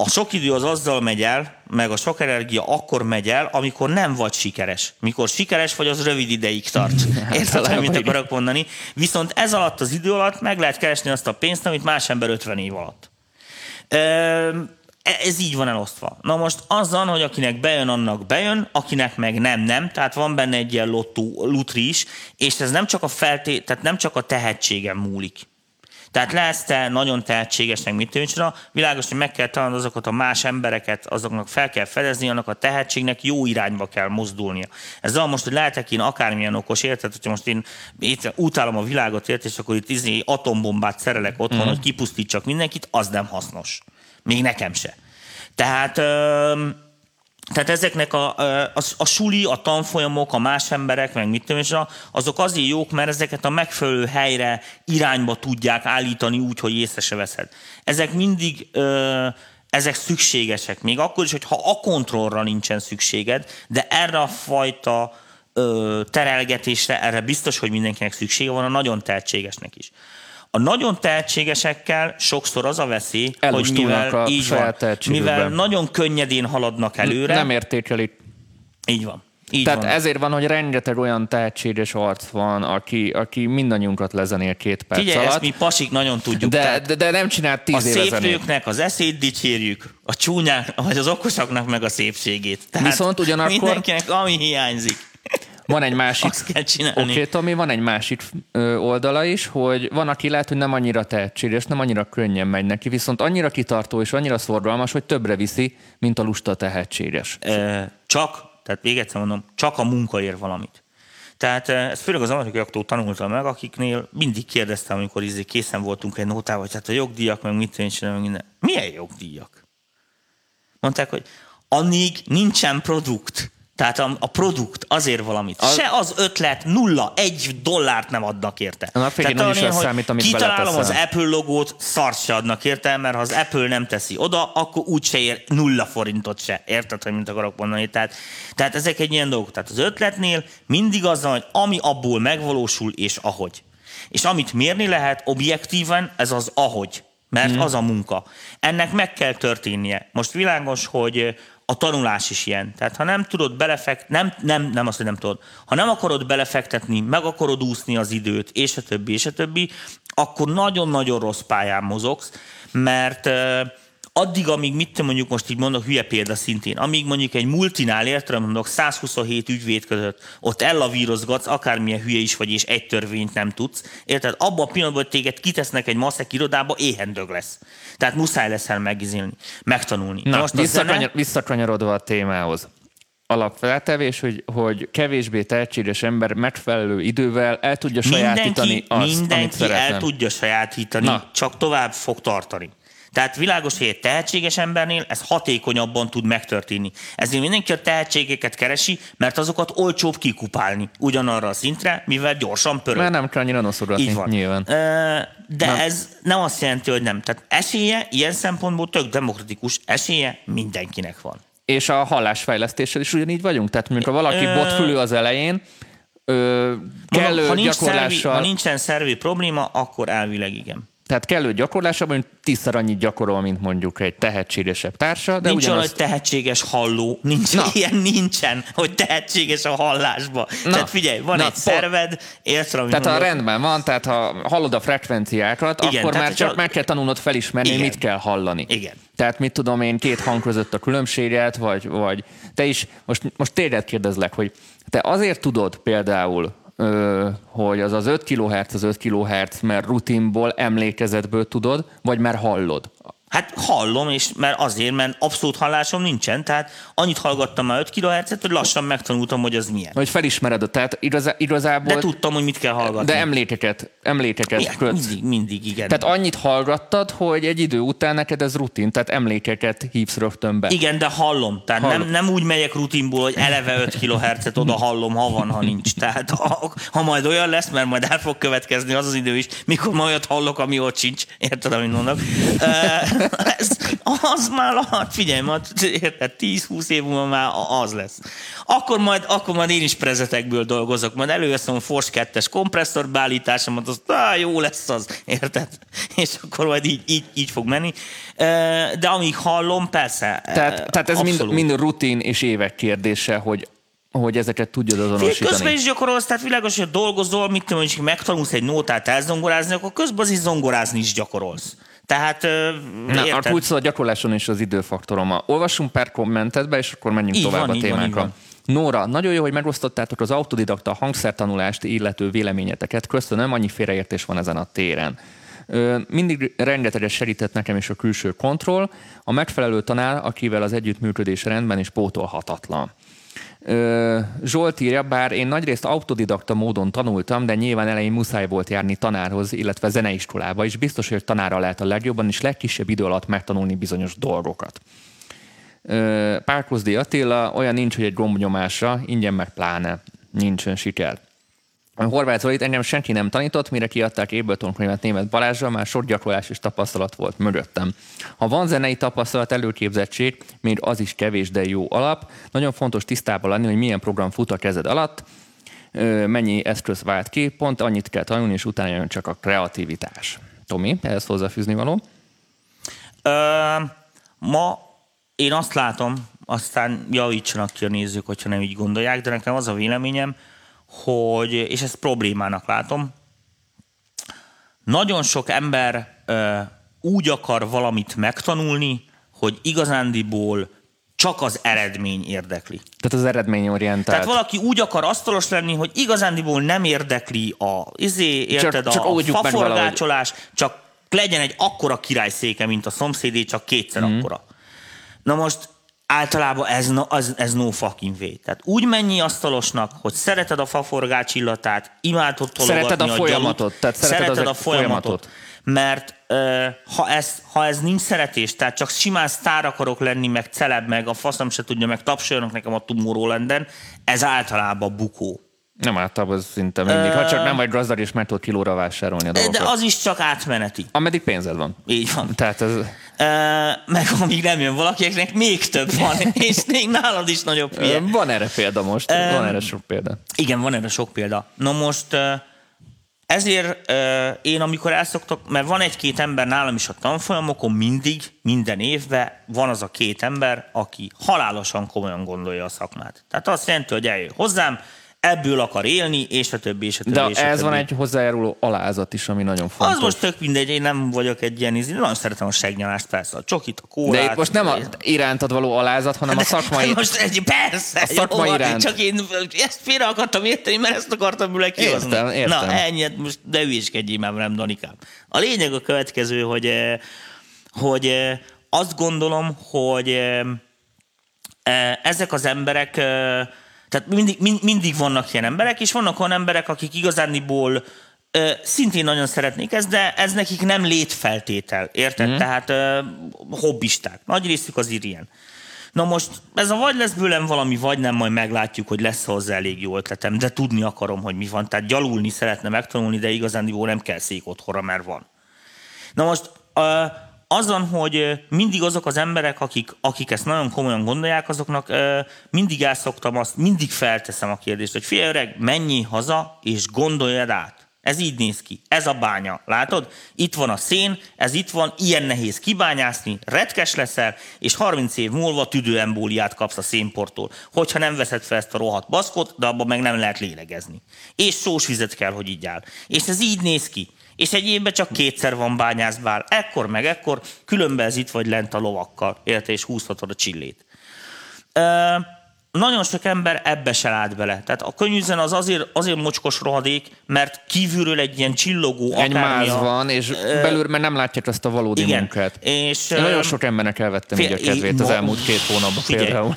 a sok idő az azzal megy el, meg a sok energia akkor megy el, amikor nem vagy sikeres. Mikor sikeres vagy, az rövid ideig tart. Érted, hogy mit akarok mondani? Viszont ez alatt az idő alatt meg lehet keresni azt a pénzt, amit más ember 50 év alatt. E, ez így van elosztva. Na most azzal, hogy akinek bejön, annak bejön, akinek meg nem, nem. Tehát van benne egy ilyen lottó, lutri is, és ez nem csak a felté, tehát nem csak a tehetségem múlik. Tehát lesz te nagyon tehetségesnek, mit tűncsra, világos, hogy meg kell találni azokat a más embereket, azoknak fel kell fedezni, annak a tehetségnek jó irányba kell mozdulnia. Ez az most, hogy lehetek én akármilyen okos, érted, hogyha most én itt utálom a világot, érted, és akkor itt izé atombombát szerelek otthon, mm. hogy kipusztítsak mindenkit, az nem hasznos. Még nekem se. Tehát, tehát ezeknek a, a, a suli, a tanfolyamok, a más emberek, meg mit tudom, és azok azért jók, mert ezeket a megfelelő helyre, irányba tudják állítani úgy, hogy észre se veszed. Ezek mindig ezek szükségesek, még akkor is, hogyha a kontrollra nincsen szükséged, de erre a fajta terelgetésre, erre biztos, hogy mindenkinek szüksége van, a nagyon tehetségesnek is. A nagyon tehetségesekkel sokszor az a veszély, hogy mivel, a így van, mivel nagyon könnyedén haladnak előre. Nem értékelik. Így van. Így Tehát van. ezért van, hogy rengeteg olyan tehetséges arc van, aki, aki mindannyiunkat lezenél két perc Figyelj, alatt. ezt mi pasik nagyon tudjuk. De, de, de nem csinált tíz A szép nőknek az eszét dicsérjük, a csúnyák, vagy az okosaknak meg a szépségét. Tehát Viszont ugyanakkor... Mindenkinek ami hiányzik. Van egy másik, Azt kell csinálni. Oké, okay, Tomi, van egy másik oldala is, hogy van, aki lehet, hogy nem annyira tehetséges, nem annyira könnyen megy neki, viszont annyira kitartó és annyira szorgalmas, hogy többre viszi, mint a lusta tehetséges. Csak, tehát még egyszer mondom, csak a munka ér valamit. Tehát ez főleg az amerikaiaktól tanultam meg, akiknél mindig kérdeztem, amikor izé készen voltunk egy nótával, hogy hát a jogdíjak, meg mit tűncsön, meg minden. Milyen jogdíjak? Mondták, hogy annig nincsen produkt, tehát a, a produkt azért valamit. Az... Se az ötlet, nulla, egy dollárt nem adnak érte. A Tehát is az számít, amit kitalálom az Apple logót, szart se adnak érte, mert ha az Apple nem teszi oda, akkor úgy se ér nulla forintot se. Érted, hogy mint akarok mondani? Tehát, tehát ezek egy ilyen dolgok. Tehát az ötletnél mindig az van, hogy ami abból megvalósul, és ahogy. És amit mérni lehet objektíven, ez az ahogy. mert hmm. az a munka. Ennek meg kell történnie. Most világos, hogy a tanulás is ilyen. Tehát ha nem tudod belefektetni, nem, nem, nem azt, hogy nem tudod, ha nem akarod belefektetni, meg akarod úszni az időt, és a többi, és a többi, akkor nagyon-nagyon rossz pályán mozogsz, mert addig, amíg mit mondjuk most így mondok, hülye példa szintén, amíg mondjuk egy multinál értelem mondok 127 ügyvéd között, ott ellavírozgatsz, akármilyen hülye is vagy, és egy törvényt nem tudsz, érted? Abban a pillanatban, hogy téged kitesznek egy maszek irodába, éhendög lesz. Tehát muszáj lesz el megizélni, megtanulni. Na, most visszakanyar, zene... visszakanyarodva a témához alapfeltevés, hogy, hogy kevésbé tehetséges ember megfelelő idővel el tudja sajátítani mindenki, azt, Mindenki el tudja sajátítani, Na. csak tovább fog tartani. Tehát világos, hogy egy tehetséges embernél ez hatékonyabban tud megtörténni. Ezért mindenki a tehetségeket keresi, mert azokat olcsóbb kikupálni ugyanarra a szintre, mivel gyorsan pörög. Mert nem kell annyira noszogatni, Így van. nyilván. De nem. ez nem azt jelenti, hogy nem. Tehát esélye ilyen szempontból tök demokratikus, esélye mindenkinek van. És a hallásfejlesztéssel is ugyanígy vagyunk? Tehát mondjuk, ha valaki botfülő az elején, ö, kellő ha nincs gyakorlással... Szervi, ha nincsen szervi probléma, akkor elvileg igen. Tehát kellő gyakorlásában tízszer annyit gyakorol, mint mondjuk egy tehetségesebb társa. De nincs ugyanazt... olyan, hogy tehetséges halló. Nincs, Na. Ilyen nincsen, hogy tehetséges a hallásba. Na. Tehát figyelj, van Na, egy szerved, érsz, Tehát mondok. ha rendben van, tehát ha hallod a frekvenciákat, Igen, akkor már csak a... meg kell tanulnod felismerni, Igen. mit kell hallani. Igen. Tehát mit tudom én, két hang között a különbséget, vagy, vagy te is, most, most téged kérdezlek, hogy te azért tudod például hogy az az 5 kHz az 5 kHz, mert rutinból, emlékezetből tudod, vagy már hallod? Hát hallom, és mert azért, mert abszolút hallásom nincsen, tehát annyit hallgattam már 5 kHz-et, hogy lassan megtanultam, hogy az milyen. Hogy felismered, tehát igazá, igazából... De tudtam, hogy mit kell hallgatni. De emlékeket, emlékeket kötsz. Mindig, mindig, igen. Tehát annyit hallgattad, hogy egy idő után neked ez rutin, tehát emlékeket hívsz rögtön be. Igen, de hallom. Tehát hallom. Nem, nem úgy megyek rutinból, hogy eleve 5 kHz-et oda hallom, ha van, ha nincs. Tehát ha, ha majd olyan lesz, mert majd el fog következni az az idő is, mikor majd olyat hallok, ami ott sincs. Érted, amit mondok? ez, az már, hát figyelj, majd, érted, 10-20 év múlva már az lesz. Akkor majd, akkor majd én is prezetekből dolgozok, majd előveszem a Force 2-es kompresszor beállításomat, az á, jó lesz az, érted? És akkor majd így, így, így fog menni. De amíg hallom, persze. Tehát, tehát ez mind, mind rutin és évek kérdése, hogy hogy ezeket tudjad azonosítani. Közben is gyakorolsz, tehát világos, hogy dolgozol, mit tudom, hogy megtanulsz egy nótát elzongorázni, akkor közben az is zongorázni is gyakorolsz. Tehát, Na, érted? a kulcs a gyakorláson is az időfaktorom. Olvassunk pár kommentet be, és akkor menjünk így tovább van, a témánkra. Van, Nóra, nagyon jó, hogy megosztottátok az autodidakta hangszertanulást illető véleményeteket. Köszönöm, annyi félreértés van ezen a téren. Mindig rengeteget segített nekem is a külső kontroll. A megfelelő tanár, akivel az együttműködés rendben és pótolhatatlan. Zsolt írja, bár én nagyrészt autodidakta módon tanultam, de nyilván elején muszáj volt járni tanárhoz, illetve zeneiskolába, és biztos, hogy tanára lehet a legjobban és legkisebb idő alatt megtanulni bizonyos dolgokat. Párkozdi Attila, olyan nincs, hogy egy gombnyomásra, ingyen meg pláne nincsen siker. A horvát Zolit engem senki nem tanított, mire kiadták Ableton könyvet német Balázsra, már sok gyakorlás és tapasztalat volt mögöttem. Ha van zenei tapasztalat, előképzettség, még az is kevés, de jó alap. Nagyon fontos tisztában lenni, hogy milyen program fut a kezed alatt, mennyi eszköz vált ki, pont annyit kell tanulni, és utána jön csak a kreativitás. Tomi, ehhez hozzáfűzni való? Ö, ma én azt látom, aztán javítsanak ki a nézők, hogyha nem így gondolják, de nekem az a véleményem, hogy, és ezt problémának látom, nagyon sok ember ö, úgy akar valamit megtanulni, hogy igazándiból csak az eredmény érdekli. Tehát az eredményorientált. Tehát valaki úgy akar asztalos lenni, hogy igazándiból nem érdekli a izé, érted, csak, csak a faforgácsolás, csak legyen egy akkora királyszéke, mint a szomszédé, csak kétszer mm. akkora. Na most általában ez no, az, ez no fucking way. Tehát úgy mennyi asztalosnak, hogy szereted a faforgács illatát, imádod tologatni szereted a, a folyamatot. Gyanút, tehát szereted, szereted a folyamatot. folyamatot. Mert uh, ha, ez, ha ez nincs szeretés, tehát csak simán sztár akarok lenni, meg celeb, meg a faszom se tudja, meg tapsoljanak nekem a Tomorrowland-en, ez általában bukó. Nem általában szinte mindig. Ha csak nem vagy gazdag és meg tudod kilóra vásárolni a dolgokat. De az is csak átmeneti. Ameddig pénzed van. Így van. Tehát ez... meg amíg nem jön valaki, akinek még több van, és még nálad is nagyobb hülye. Van erre példa most, van erre sok példa. Igen, van erre sok példa. Na most ezért én, amikor elszoktok, mert van egy-két ember nálam is a tanfolyamokon, mindig, minden évben van az a két ember, aki halálosan komolyan gondolja a szakmát. Tehát azt jelenti, hogy eljön hozzám, ebből akar élni, és a többi, és a többi. De és a ez többi. van egy hozzájáruló alázat is, ami nagyon fontos. Az most tök mindegy, én nem vagyok egy ilyen ízi, nagyon szeretem a segnyalást, persze, a csokit, a kólát. De itt most nem a irántad való alázat, hanem a szakmai... Most egy, persze, A szakmai jó, van, iránt. csak én ezt félre akartam érteni, mert ezt akartam bőle kihozni. Értem, értem. Na, ennyit, most de hülyéskedjél már nem, Danikám. A lényeg a következő, hogy, eh, hogy eh, azt gondolom, hogy eh, ezek az emberek, tehát mindig, mind- mindig vannak ilyen emberek, és vannak olyan emberek, akik igazániból ö, szintén nagyon szeretnék ezt, de ez nekik nem létfeltétel, érted? Mm. Tehát ö, hobbisták. Nagy részük az ilyen. Na most ez a vagy lesz bőlem valami, vagy nem, majd meglátjuk, hogy lesz hozzá elég jó ötletem, de tudni akarom, hogy mi van. Tehát gyalulni szeretne megtanulni, de igazándiból nem kell szék otthonra, mert van. Na most ö, azon, hogy mindig azok az emberek, akik, akik ezt nagyon komolyan gondolják, azoknak mindig elszoktam azt, mindig felteszem a kérdést, hogy figyelj öreg, menjél haza, és gondoljad át. Ez így néz ki. Ez a bánya. Látod? Itt van a szén, ez itt van, ilyen nehéz kibányászni, retkes leszel, és 30 év múlva tüdőembóliát kapsz a szénporttól. Hogyha nem veszed fel ezt a rohadt baszkot, de abban meg nem lehet lélegezni. És sós vizet kell, hogy így áll. És ez így néz ki. És egy évben csak kétszer van bányászbál. Ekkor meg ekkor, különben ez itt vagy lent a lovakkal, érte, és húzhatod a csillét. Ö, nagyon sok ember ebbe se lát bele. Tehát a könnyűzen az azért, azért mocskos rohadék, mert kívülről egy ilyen csillogó Egy máz van, és belül, mert nem látják azt a valódi Igen. munkát. És, Én nagyon sok embernek elvettem így a Fél- kedvét az elmúlt két hónapban Figyelj, például.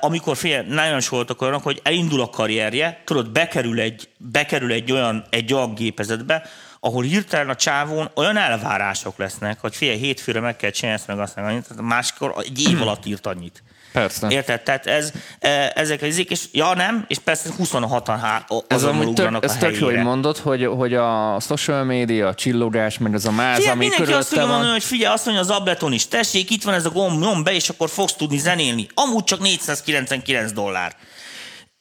Amikor fél, nagyon sok voltak olyanok, hogy elindul a karrierje, tudod, bekerül egy, bekerül egy olyan, egy olyan gépezetbe, ahol hirtelen a csávón olyan elvárások lesznek, hogy fél hétfőre meg kell csinálni ezt meg azt meg annyit, máskor egy év alatt írt annyit. Persze. Érted? Tehát ez, eh, ezek az izék, és ja nem, és persze 26-an há- Ez amúgy tök, ez a tök jó, hogy mondod, hogy, hogy a social media, a csillogás, meg ez a máz, Figyelj, ami mindenki azt tudja mondani, hogy figyelj, azt mondja az ableton is, tessék, itt van ez a gomb, nyom be, és akkor fogsz tudni zenélni. Amúgy csak 499 dollár.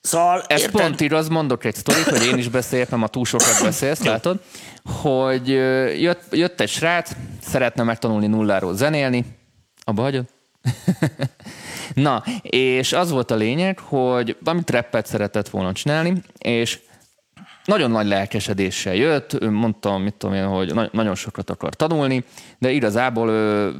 Szóval, Ez érted? pont igaz, mondok egy sztorit, hogy én is beszéljek, nem a túl sokat beszélsz, látod? Hogy jött, jött egy srác, szeretne megtanulni nulláról zenélni, abba hagyod? Na, és az volt a lényeg, hogy amit rappet szeretett volna csinálni, és nagyon nagy lelkesedéssel jött, ő mondta, mit tudom én, hogy na- nagyon sokat akar tanulni, de igazából ő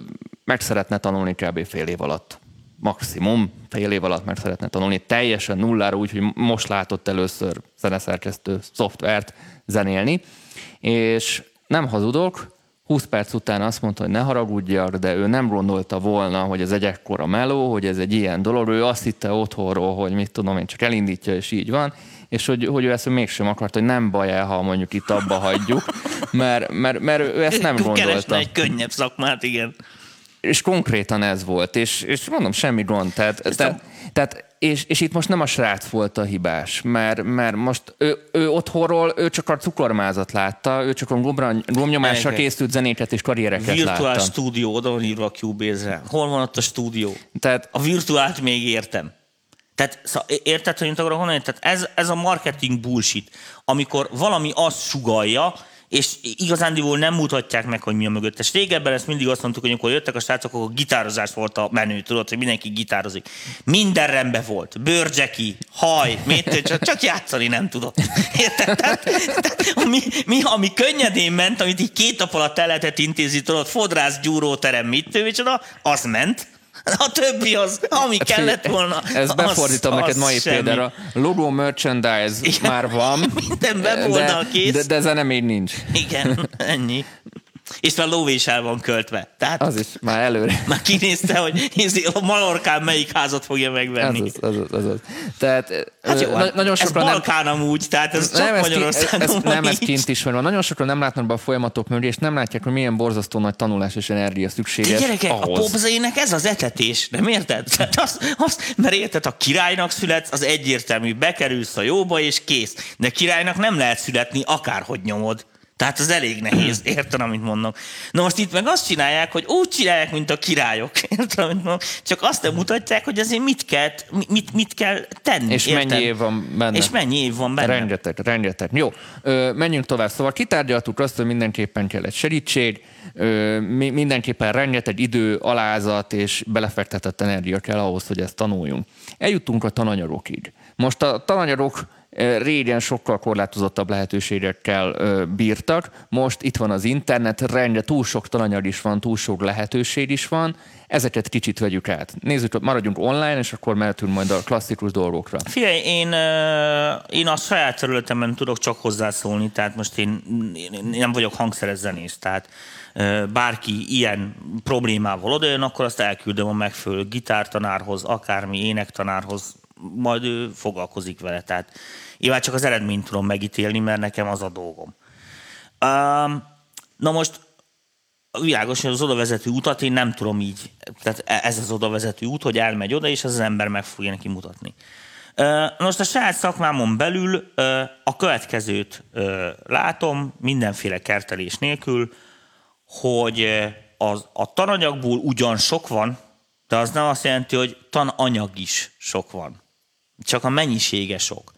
meg szeretne tanulni kb. fél év alatt. Maximum fél év alatt meg szeretne tanulni, teljesen nullára, úgyhogy most látott először zeneszerkesztő szoftvert zenélni, és nem hazudok, 20 perc után azt mondta, hogy ne haragudjak, de ő nem gondolta volna, hogy ez egy ekkora meló, hogy ez egy ilyen dolog. Ő azt hitte otthonról, hogy mit tudom én, csak elindítja, és így van, és hogy, hogy ő ezt mégsem akart, hogy nem baj el, ha mondjuk itt abba hagyjuk, mert, mert, mert ő ezt nem Keresne gondolta. egy könnyebb szakmát, igen. És konkrétan ez volt, és, és mondom, semmi gond. Tehát, tehát, tehát és, és itt most nem a srác volt a hibás, mert, mert most ő, ő otthonról, ő csak a cukormázat látta, ő csak a gombra, gombnyomásra Gyerekek. készült zenéket és karriereket Virtuális látta. stúdió, oda van írva a Cubase-re. Hol van ott a stúdió? Tehát A virtuált még értem. Tehát szóval, érted, hogy mit akarok mondani? Tehát ez, ez a marketing bullshit, amikor valami azt sugalja, és igazándiból nem mutatják meg, hogy mi a mögöttes. Régebben ezt mindig azt mondtuk, hogy amikor jöttek a srácok, akkor gitározás volt a menü, tudod, hogy mindenki gitározik. Minden rendben volt. Bőrcseki, haj, mit, csak, csak játszani nem tudott. Érted? Tehát, tehát, ami, mi, ami könnyedén ment, amit így két nap alatt el lehetett intézni, tudod, fodrász, gyúróterem, mit tő, micsoda, az ment. A többi az, ami kellett volna. az- befordítom neked az mai semmi. példára. Logo merchandise Igen. már van, Minden weboldal de, kész. de, de zene még nincs. Igen, ennyi. És már lóvé is el van költve. Tehát Az is már előre. már kinézte, hogy nézi, a Malorkán melyik házat fogja megvenni. az, az, az, az, az. Tehát Hát jó, ö, hát nagyon ez sokan nem, Balkán amúgy, tehát ez csak nem, ez, ki, Magyarországon ez, van nem, ez kint is van. Nagyon sokan nem látnak be a folyamatok mögé, és nem látják, hogy milyen borzasztó nagy tanulás és energia De szükséges gyerekek, a ahhoz. popzének ez az etetés, nem érted? Tehát az, az, mert érted, a királynak születsz, az egyértelmű, bekerülsz a jóba, és kész. De királynak nem lehet születni, akárhogy nyomod. Tehát az elég nehéz, érted, amit mondok. Na most itt meg azt csinálják, hogy úgy csinálják, mint a királyok, érted, amit mondok? Csak azt nem mutatják, hogy azért mit kell, mit, mit kell tenni. És érted? mennyi év van benne? És mennyi év van benne. Rengeteg, rengeteg. Jó, ö, menjünk tovább. Szóval kitárgyaltuk azt, hogy mindenképpen kell egy segítség, ö, mi- mindenképpen rengeteg idő, alázat és belefektetett energia kell ahhoz, hogy ezt tanuljunk. Eljutunk a tananyagokig. Most a tananyagok régen sokkal korlátozottabb lehetőségekkel bírtak, most itt van az internet, rendre túl sok tananyag is van, túl sok lehetőség is van, ezeket kicsit vegyük át. Nézzük, maradjunk online, és akkor mehetünk majd a klasszikus dolgokra. Figyelj, én, én a saját területemben tudok csak hozzászólni, tehát most én, én nem vagyok hangszeres zenész, tehát bárki ilyen problémával odajön, akkor azt elküldöm a megfelelő gitártanárhoz, akármi énektanárhoz, majd ő foglalkozik vele. Tehát én már csak az eredményt tudom megítélni, mert nekem az a dolgom. Um, na most világos, hogy az oda vezető utat én nem tudom így, tehát ez az oda vezető út, hogy elmegy oda, és az, az ember meg fogja neki mutatni. Most a saját szakmámon belül a következőt látom, mindenféle kertelés nélkül, hogy az, a tananyagból ugyan sok van, de az nem azt jelenti, hogy tananyag is sok van. Csak a mennyisége sok.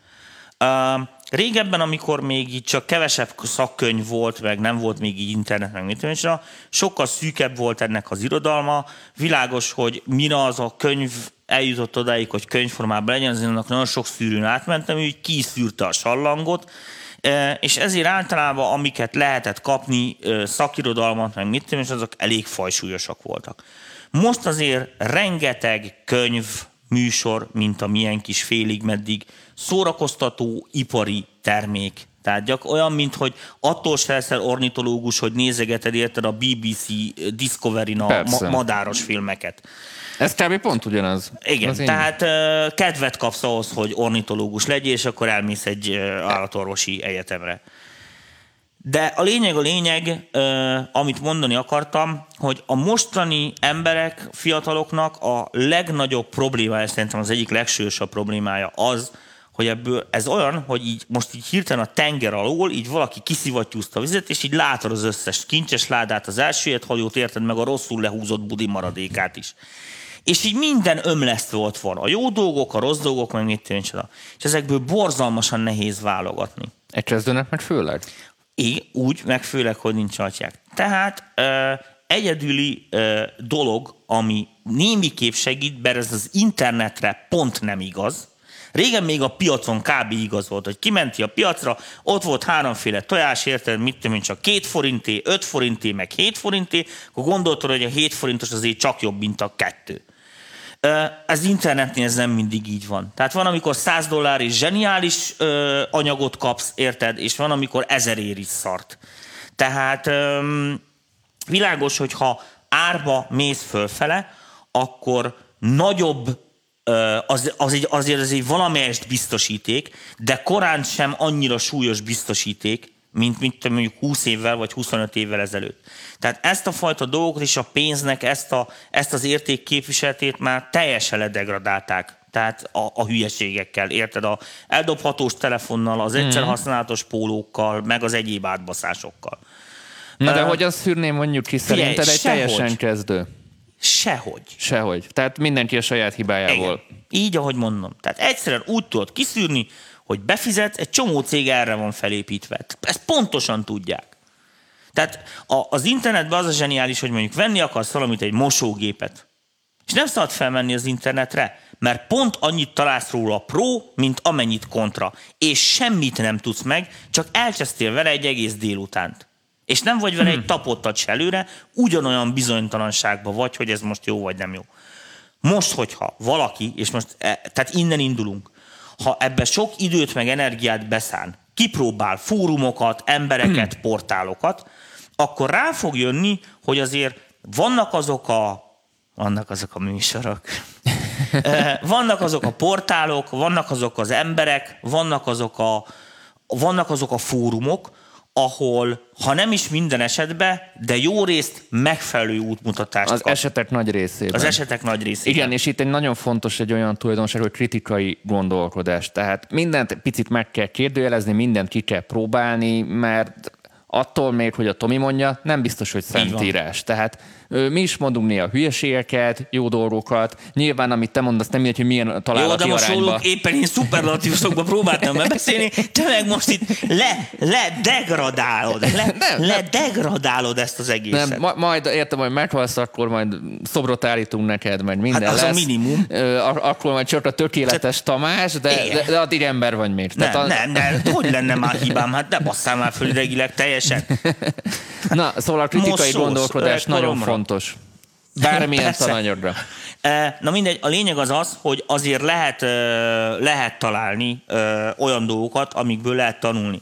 Uh, régebben, amikor még így csak kevesebb szakkönyv volt, meg nem volt még így internet, meg mit tudom, sokkal szűkebb volt ennek az irodalma. Világos, hogy mire az a könyv eljutott odáig, hogy könyvformában legyen, azért annak nagyon sok szűrőn átmentem, úgy kiszűrte a sallangot, és ezért általában, amiket lehetett kapni, szakirodalmat, meg mit tudom, és azok elég fajsúlyosak voltak. Most azért rengeteg könyv, műsor, mint a milyen kis félig meddig, szórakoztató ipari termék. Tehát gyak olyan, mint hogy attól se leszel ornitológus, hogy nézegeted érted a BBC Discovery-n a ma- madáros filmeket. Ez kb. pont ugyanaz. Igen, Az én- tehát ö, kedvet kapsz ahhoz, hogy ornitológus legyél, és akkor elmész egy ö, állatorvosi egyetemre. De a lényeg a lényeg, amit mondani akartam, hogy a mostani emberek, fiataloknak a legnagyobb problémája, szerintem az egyik legsősabb problémája az, hogy ebből ez olyan, hogy így most így hirtelen a tenger alól, így valaki kiszivattyúzta a vizet, és így látod az összes kincses ládát, az elsőjét hajót, érted meg a rosszul lehúzott budi maradékát is. És így minden ömlesztve ott van. A jó dolgok, a rossz dolgok, meg mit tudom én csoda. És ezekből borzalmasan nehéz válogatni. Egy kezdőnek meg főleg. Így, úgy, meg főleg, hogy nincs atyák. Tehát egyedüli dolog, ami némiképp segít, bár ez az internetre pont nem igaz. Régen még a piacon kb. igaz volt, hogy kimenti a piacra, ott volt háromféle tojás, érted, mit tudom én, csak két forinté, öt forinté, meg hét forinté, akkor gondoltad, hogy a hét forintos azért csak jobb, mint a kettő. Ez internetnél ez nem mindig így van. Tehát van, amikor 100 dollár és zseniális anyagot kapsz, érted, és van, amikor ezerért is szart. Tehát világos, hogy ha árba mész fölfele, akkor nagyobb az, az egy, azért az egy valamelyest biztosíték, de korán sem annyira súlyos biztosíték, mint, mint mondjuk 20 évvel vagy 25 évvel ezelőtt. Tehát ezt a fajta dolgokat és a pénznek ezt, a, ezt az érték képviseletét már teljesen ledegradálták. Tehát a, a hülyeségekkel, érted? A eldobhatós telefonnal, az egyszer használatos pólókkal, meg az egyéb átbaszásokkal. Na de Ö, hogy azt szűrném mondjuk ki figyelj, szerinted egy sehogy. teljesen kezdő? Sehogy. Sehogy. Tehát mindenki a saját hibájából. Igen. Így, ahogy mondom. Tehát egyszerűen úgy tudod kiszűrni, hogy befizetsz, egy csomó cég erre van felépítve. Ezt pontosan tudják. Tehát a, az internetben az a zseniális, hogy mondjuk venni akarsz valamit, egy mosógépet, és nem szabad felmenni az internetre, mert pont annyit találsz róla pro, mint amennyit kontra. És semmit nem tudsz meg, csak elcsesztél vele egy egész délutánt. És nem vagy vele egy tapottat se előre, ugyanolyan bizonytalanságban vagy, hogy ez most jó vagy nem jó. Most, hogyha valaki, és most, e, tehát innen indulunk, ha ebbe sok időt meg energiát beszán, kipróbál fórumokat, embereket, portálokat, akkor rá fog jönni, hogy azért vannak azok a vannak azok a műsorok. Eh, vannak azok a portálok, vannak azok az emberek, vannak azok a, vannak azok a fórumok, ahol, ha nem is minden esetben, de jó részt megfelelő útmutatást Az kap. esetek nagy részében. az esetek nagy részében. Igen, és itt egy nagyon fontos egy olyan tulajdonság, hogy kritikai gondolkodás. Tehát mindent picit meg kell kérdőjelezni, mindent ki kell próbálni, mert attól még, hogy a Tomi mondja, nem biztos, hogy szentírás. Tehát mi is mondunk néha hülyeségeket, jó dolgokat. Nyilván, amit te mondasz, nem mindegy, hogy milyen találati Jó, de most arányba. róluk éppen én szuperlatívusokba próbáltam megbeszélni, te meg most itt le, le degradálod, le, Nem, le degradálod ezt az egészet. Nem, ma, majd értem, hogy meghalsz, akkor majd szobrot állítunk neked, majd minden Hát az a lesz. minimum. Ö, ak- akkor majd csak a tökéletes Tamás, de, de, de addig ember vagy még. nem, a, nem, nem, hogy lenne már hibám? Hát ne basszál már föl idegileg teljesen. Na, szóval a kritikai Most szólsz, gondolkodás nagyon koromra. Fontos. Bármilyen Persze. tananyagra. E, Na mindegy, a lényeg az az, hogy azért lehet, ö, lehet találni ö, olyan dolgokat, amikből lehet tanulni.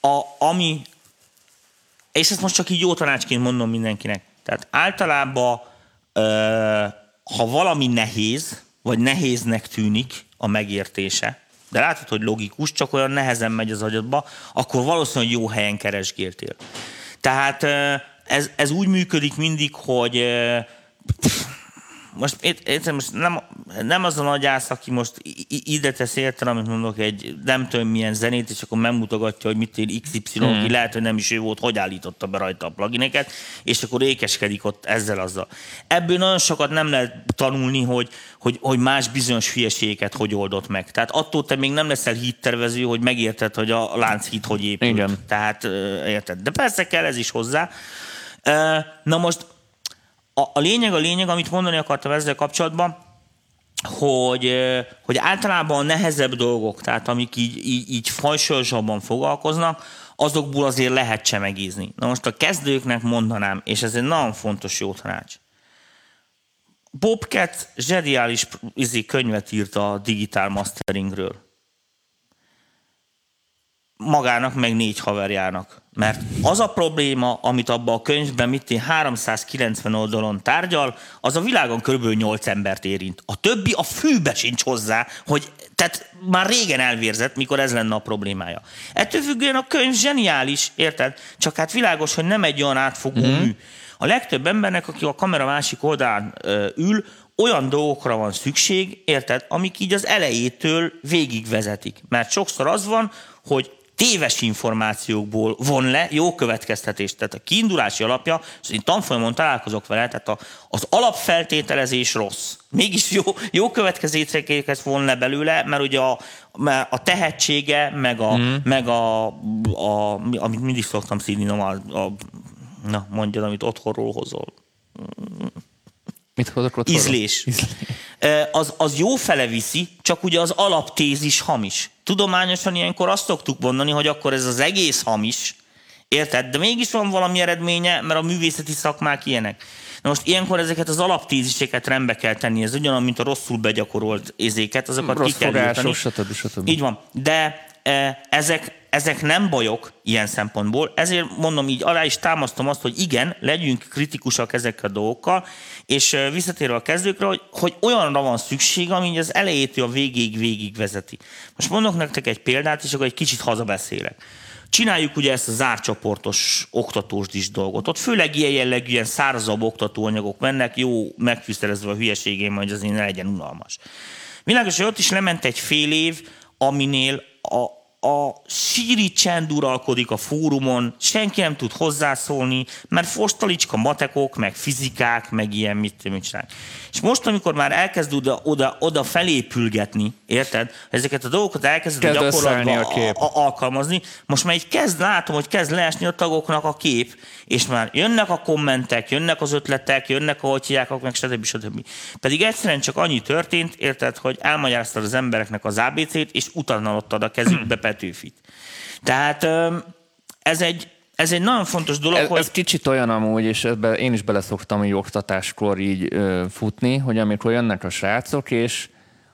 A, ami, és ezt most csak így jó tanácsként mondom mindenkinek. Tehát általában, ha valami nehéz, vagy nehéznek tűnik a megértése, de látod, hogy logikus, csak olyan nehezen megy az agyadba, akkor valószínűleg jó helyen keresgéltél. Tehát ez, ez úgy működik mindig, hogy ö, most, ért- érted, most nem, nem az a nagyász, aki most ide tesz érted, amit mondok, egy nem tudom milyen zenét, és akkor megmutogatja, hogy mit ér XY, hmm. ki lehet, hogy nem is ő volt, hogy állította be rajta a plugineket, és akkor ékeskedik ott ezzel azzal. Ebből nagyon sokat nem lehet tanulni, hogy, hogy, hogy más bizonyos hülyeségeket hogy oldott meg. Tehát attól te még nem leszel hittervező, hogy megérted, hogy a lánchíd hogy épült. Igen. Tehát érted. De persze kell ez is hozzá. Na most a, a lényeg, a lényeg, amit mondani akartam ezzel kapcsolatban, hogy, hogy általában nehezebb dolgok, tehát amik így, így, így fajsősabban foglalkoznak, azokból azért lehet csemegízni. Na most a kezdőknek mondanám, és ez egy nagyon fontos jó tanács. Bobcat zseniális izé, könyvet írt a digitál masteringről. Magának, meg négy haverjának. Mert az a probléma, amit abban a könyvben mit én 390 oldalon tárgyal, az a világon kb. 8 embert érint. A többi a fűbe sincs hozzá, hogy tehát már régen elvérzett, mikor ez lenne a problémája. Ettől függően a könyv zseniális, érted? Csak hát világos, hogy nem egy olyan átfogó mm. mű. A legtöbb embernek, aki a kamera másik oldalán ö, ül, olyan dolgokra van szükség, érted, amik így az elejétől végigvezetik. Mert sokszor az van, hogy téves információkból von le jó következtetést. Tehát a kiindulási alapja, és én tanfolyamon találkozok vele, tehát a, az alapfeltételezés rossz. Mégis jó, jó következtetéseket von le belőle, mert ugye a, a tehetsége, meg a, mm. meg a, a, amit mindig szoktam színi, a, a, na mondjad, amit otthonról hozol. Mit hozok ott? Ízlés. Ö, Az, az jó fele viszi, csak ugye az alaptézis hamis. Tudományosan ilyenkor azt szoktuk mondani, hogy akkor ez az egész hamis, érted? De mégis van valami eredménye, mert a művészeti szakmák ilyenek. Na most ilyenkor ezeket az alaptéziseket rendbe kell tenni, ez ugyanaz, mint a rosszul begyakorolt ézéket, azokat Rossz ki kell fogásos, stb. stb. Így van. De ezek, ezek nem bajok ilyen szempontból, ezért mondom így, alá is támasztom azt, hogy igen, legyünk kritikusak ezekkel a dolgokkal, és visszatérve a kezdőkre, hogy, hogy olyanra van szükség, ami az elejétől a végéig végig vezeti. Most mondok nektek egy példát, és akkor egy kicsit hazabeszélek. Csináljuk ugye ezt a zárcsoportos oktatós is dolgot. Ott főleg ilyen jellegű, ilyen szárazabb oktatóanyagok mennek, jó megfűszerezve a hülyeségén, hogy azért ne legyen unalmas. Világos, hogy ott is lement egy fél év, aminél a, a síri csend uralkodik a fórumon, senki nem tud hozzászólni, mert fostalicska matekok, meg fizikák, meg ilyen mit, mit csinál. És most, amikor már elkezd oda, oda, oda felépülgetni, érted? Ezeket a dolgokat elkezded Kezd a gyakorlatban a kép. a- alkalmazni, most már így kezd, látom, hogy kezd leesni a tagoknak a kép, és már jönnek a kommentek, jönnek az ötletek, jönnek a hogy hívják, meg stb. stb. Pedig egyszerűen csak annyi történt, érted, hogy elmagyaráztad az embereknek az ABC-t, és utána adtad a kezükbe Petőfit. Tehát ez egy, ez egy nagyon fontos dolog, Ez, hogy... ez kicsit olyan amúgy, és ebbe én is beleszoktam így oktatáskor így ö, futni, hogy amikor jönnek a srácok, és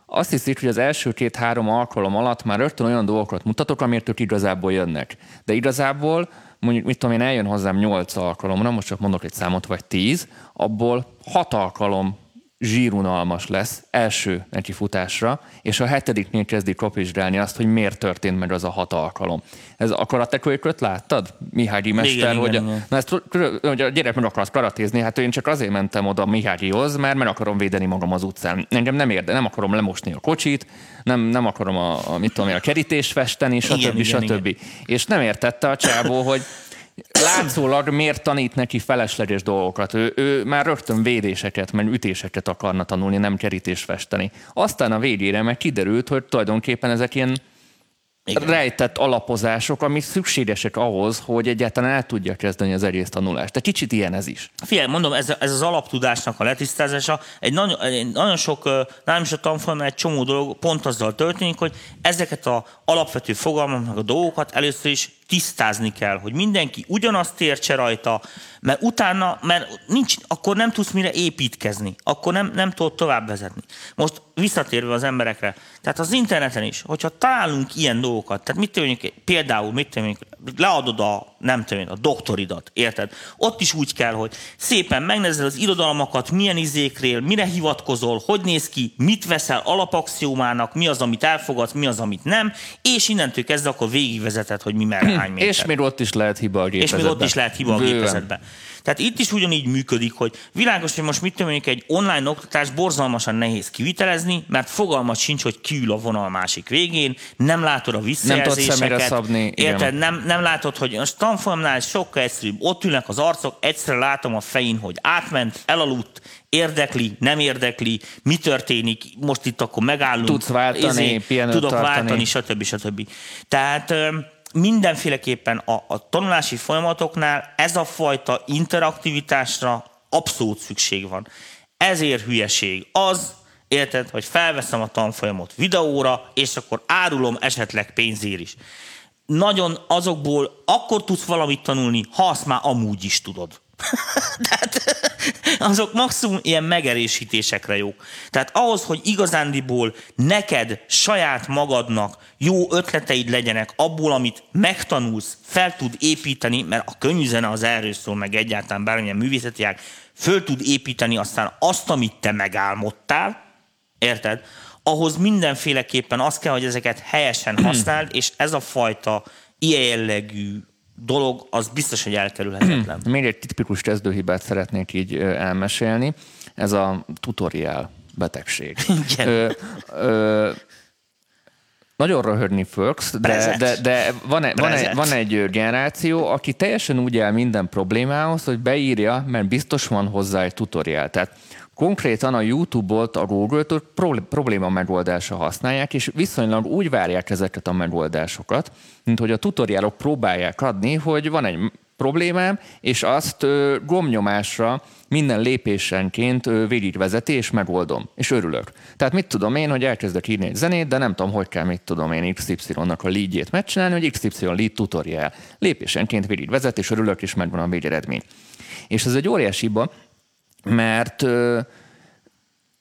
azt hiszik, hogy az első két-három alkalom alatt már rögtön olyan dolgokat mutatok, amiért ők igazából jönnek. De igazából mondjuk, mit tudom én, eljön hozzám nyolc alkalomra, most csak mondok egy számot, vagy tíz, abból hat alkalom zsírunalmas lesz első neki futásra, és a hetediknél kezdi kopizsgálni azt, hogy miért történt meg az a hat alkalom. Ez a karatekölyköt láttad? Mihágyi mester, Igen, hogy, igen, a, igen. Na ezt, hogy a gyerek meg akarsz karatézni, hát én csak azért mentem oda Mihályihoz, mert meg akarom védeni magam az utcán. Engem nem érde, nem akarom lemosni a kocsit, nem, nem akarom a, a, mit tudom a kerítést festeni, stb. Igen, igen, stb. igen. És nem értette a csávó, hogy látszólag miért tanít neki felesleges dolgokat. Ő, ő már rögtön védéseket, meg ütéseket akarna tanulni, nem kerítést festeni. Aztán a végére meg kiderült, hogy tulajdonképpen ezek ilyen Igen. rejtett alapozások, amik szükségesek ahhoz, hogy egyáltalán el tudja kezdeni az egész tanulást. De kicsit ilyen ez is. Figyelj, mondom, ez, ez az alaptudásnak a letisztázása, egy nagyon, egy nagyon sok, nem is a tanfolyamon egy csomó dolog pont azzal történik, hogy ezeket a alapvető fogalmaknak a dolgokat először is tisztázni kell, hogy mindenki ugyanazt értse rajta, mert utána, mert nincs, akkor nem tudsz mire építkezni, akkor nem, nem tudod tovább vezetni. Most visszatérve az emberekre, tehát az interneten is, hogyha találunk ilyen dolgokat, tehát mit mondjuk, például mit mondjuk, leadod a, nem tudom, a doktoridat, érted? Ott is úgy kell, hogy szépen megnézed az irodalmakat, milyen izékről, mire hivatkozol, hogy néz ki, mit veszel alapaxiómának, mi az, amit elfogadsz, mi az, amit nem, és innentől kezdve akkor végigvezeted, hogy mi merre hány méter. És még ott is lehet hiba a És gépezetben. még ott is lehet hiba a gépezetben. Tehát itt is ugyanígy működik, hogy világos, hogy most mit tudom, egy online oktatás borzalmasan nehéz kivitelezni, mert fogalmat sincs, hogy kiül a vonal másik végén, nem látod a visszajelzéseket. szabni, igen. érted? Nem, nem látod, hogy most tanfolyamnál sokkal egyszerűbb. Ott ülnek az arcok, egyszerre látom a fején, hogy átment, elaludt, érdekli, nem érdekli, mi történik, most itt akkor megállunk. Tudsz váltani, pihenőt Tudok tartani. váltani, stb. stb. Tehát mindenféleképpen a, a tanulási folyamatoknál ez a fajta interaktivitásra abszolút szükség van. Ezért hülyeség az, érted, hogy felveszem a tanfolyamot videóra, és akkor árulom esetleg pénzért is. Nagyon azokból akkor tudsz valamit tanulni, ha azt már amúgy is tudod. Tehát azok maximum ilyen megerősítésekre jók. Tehát ahhoz, hogy igazándiból neked, saját magadnak jó ötleteid legyenek abból, amit megtanulsz, fel tud építeni, mert a könyvzene az erről szól, meg egyáltalán bármilyen művészeti ág, föl tud építeni aztán azt, amit te megálmodtál, érted? Ahhoz mindenféleképpen az kell, hogy ezeket helyesen használd, és ez a fajta ilyen jellegű dolog, az biztos, hogy elkerülhetetlen. Még egy tipikus kezdőhibát szeretnék így elmesélni. Ez a tutorial betegség. Igen. Ö, ö, nagyon röhögni fogsz, de, de, de van, egy, van, egy, van egy generáció, aki teljesen úgy áll minden problémához, hogy beírja, mert biztos van hozzá egy tutorial. Tehát konkrétan a YouTube-ot a Google-t pro- probléma megoldása használják, és viszonylag úgy várják ezeket a megoldásokat, mint hogy a tutoriálok próbálják adni, hogy van egy problémám, és azt ö, gombnyomásra minden lépésenként ö, végigvezeti, és megoldom, és örülök. Tehát mit tudom én, hogy elkezdek írni egy zenét, de nem tudom, hogy kell, mit tudom én XY-nak a leadjét megcsinálni, hogy XY lead tutorial. Lépésenként végigvezet, és örülök, és megvan a végeredmény. És ez egy óriási hiba, mert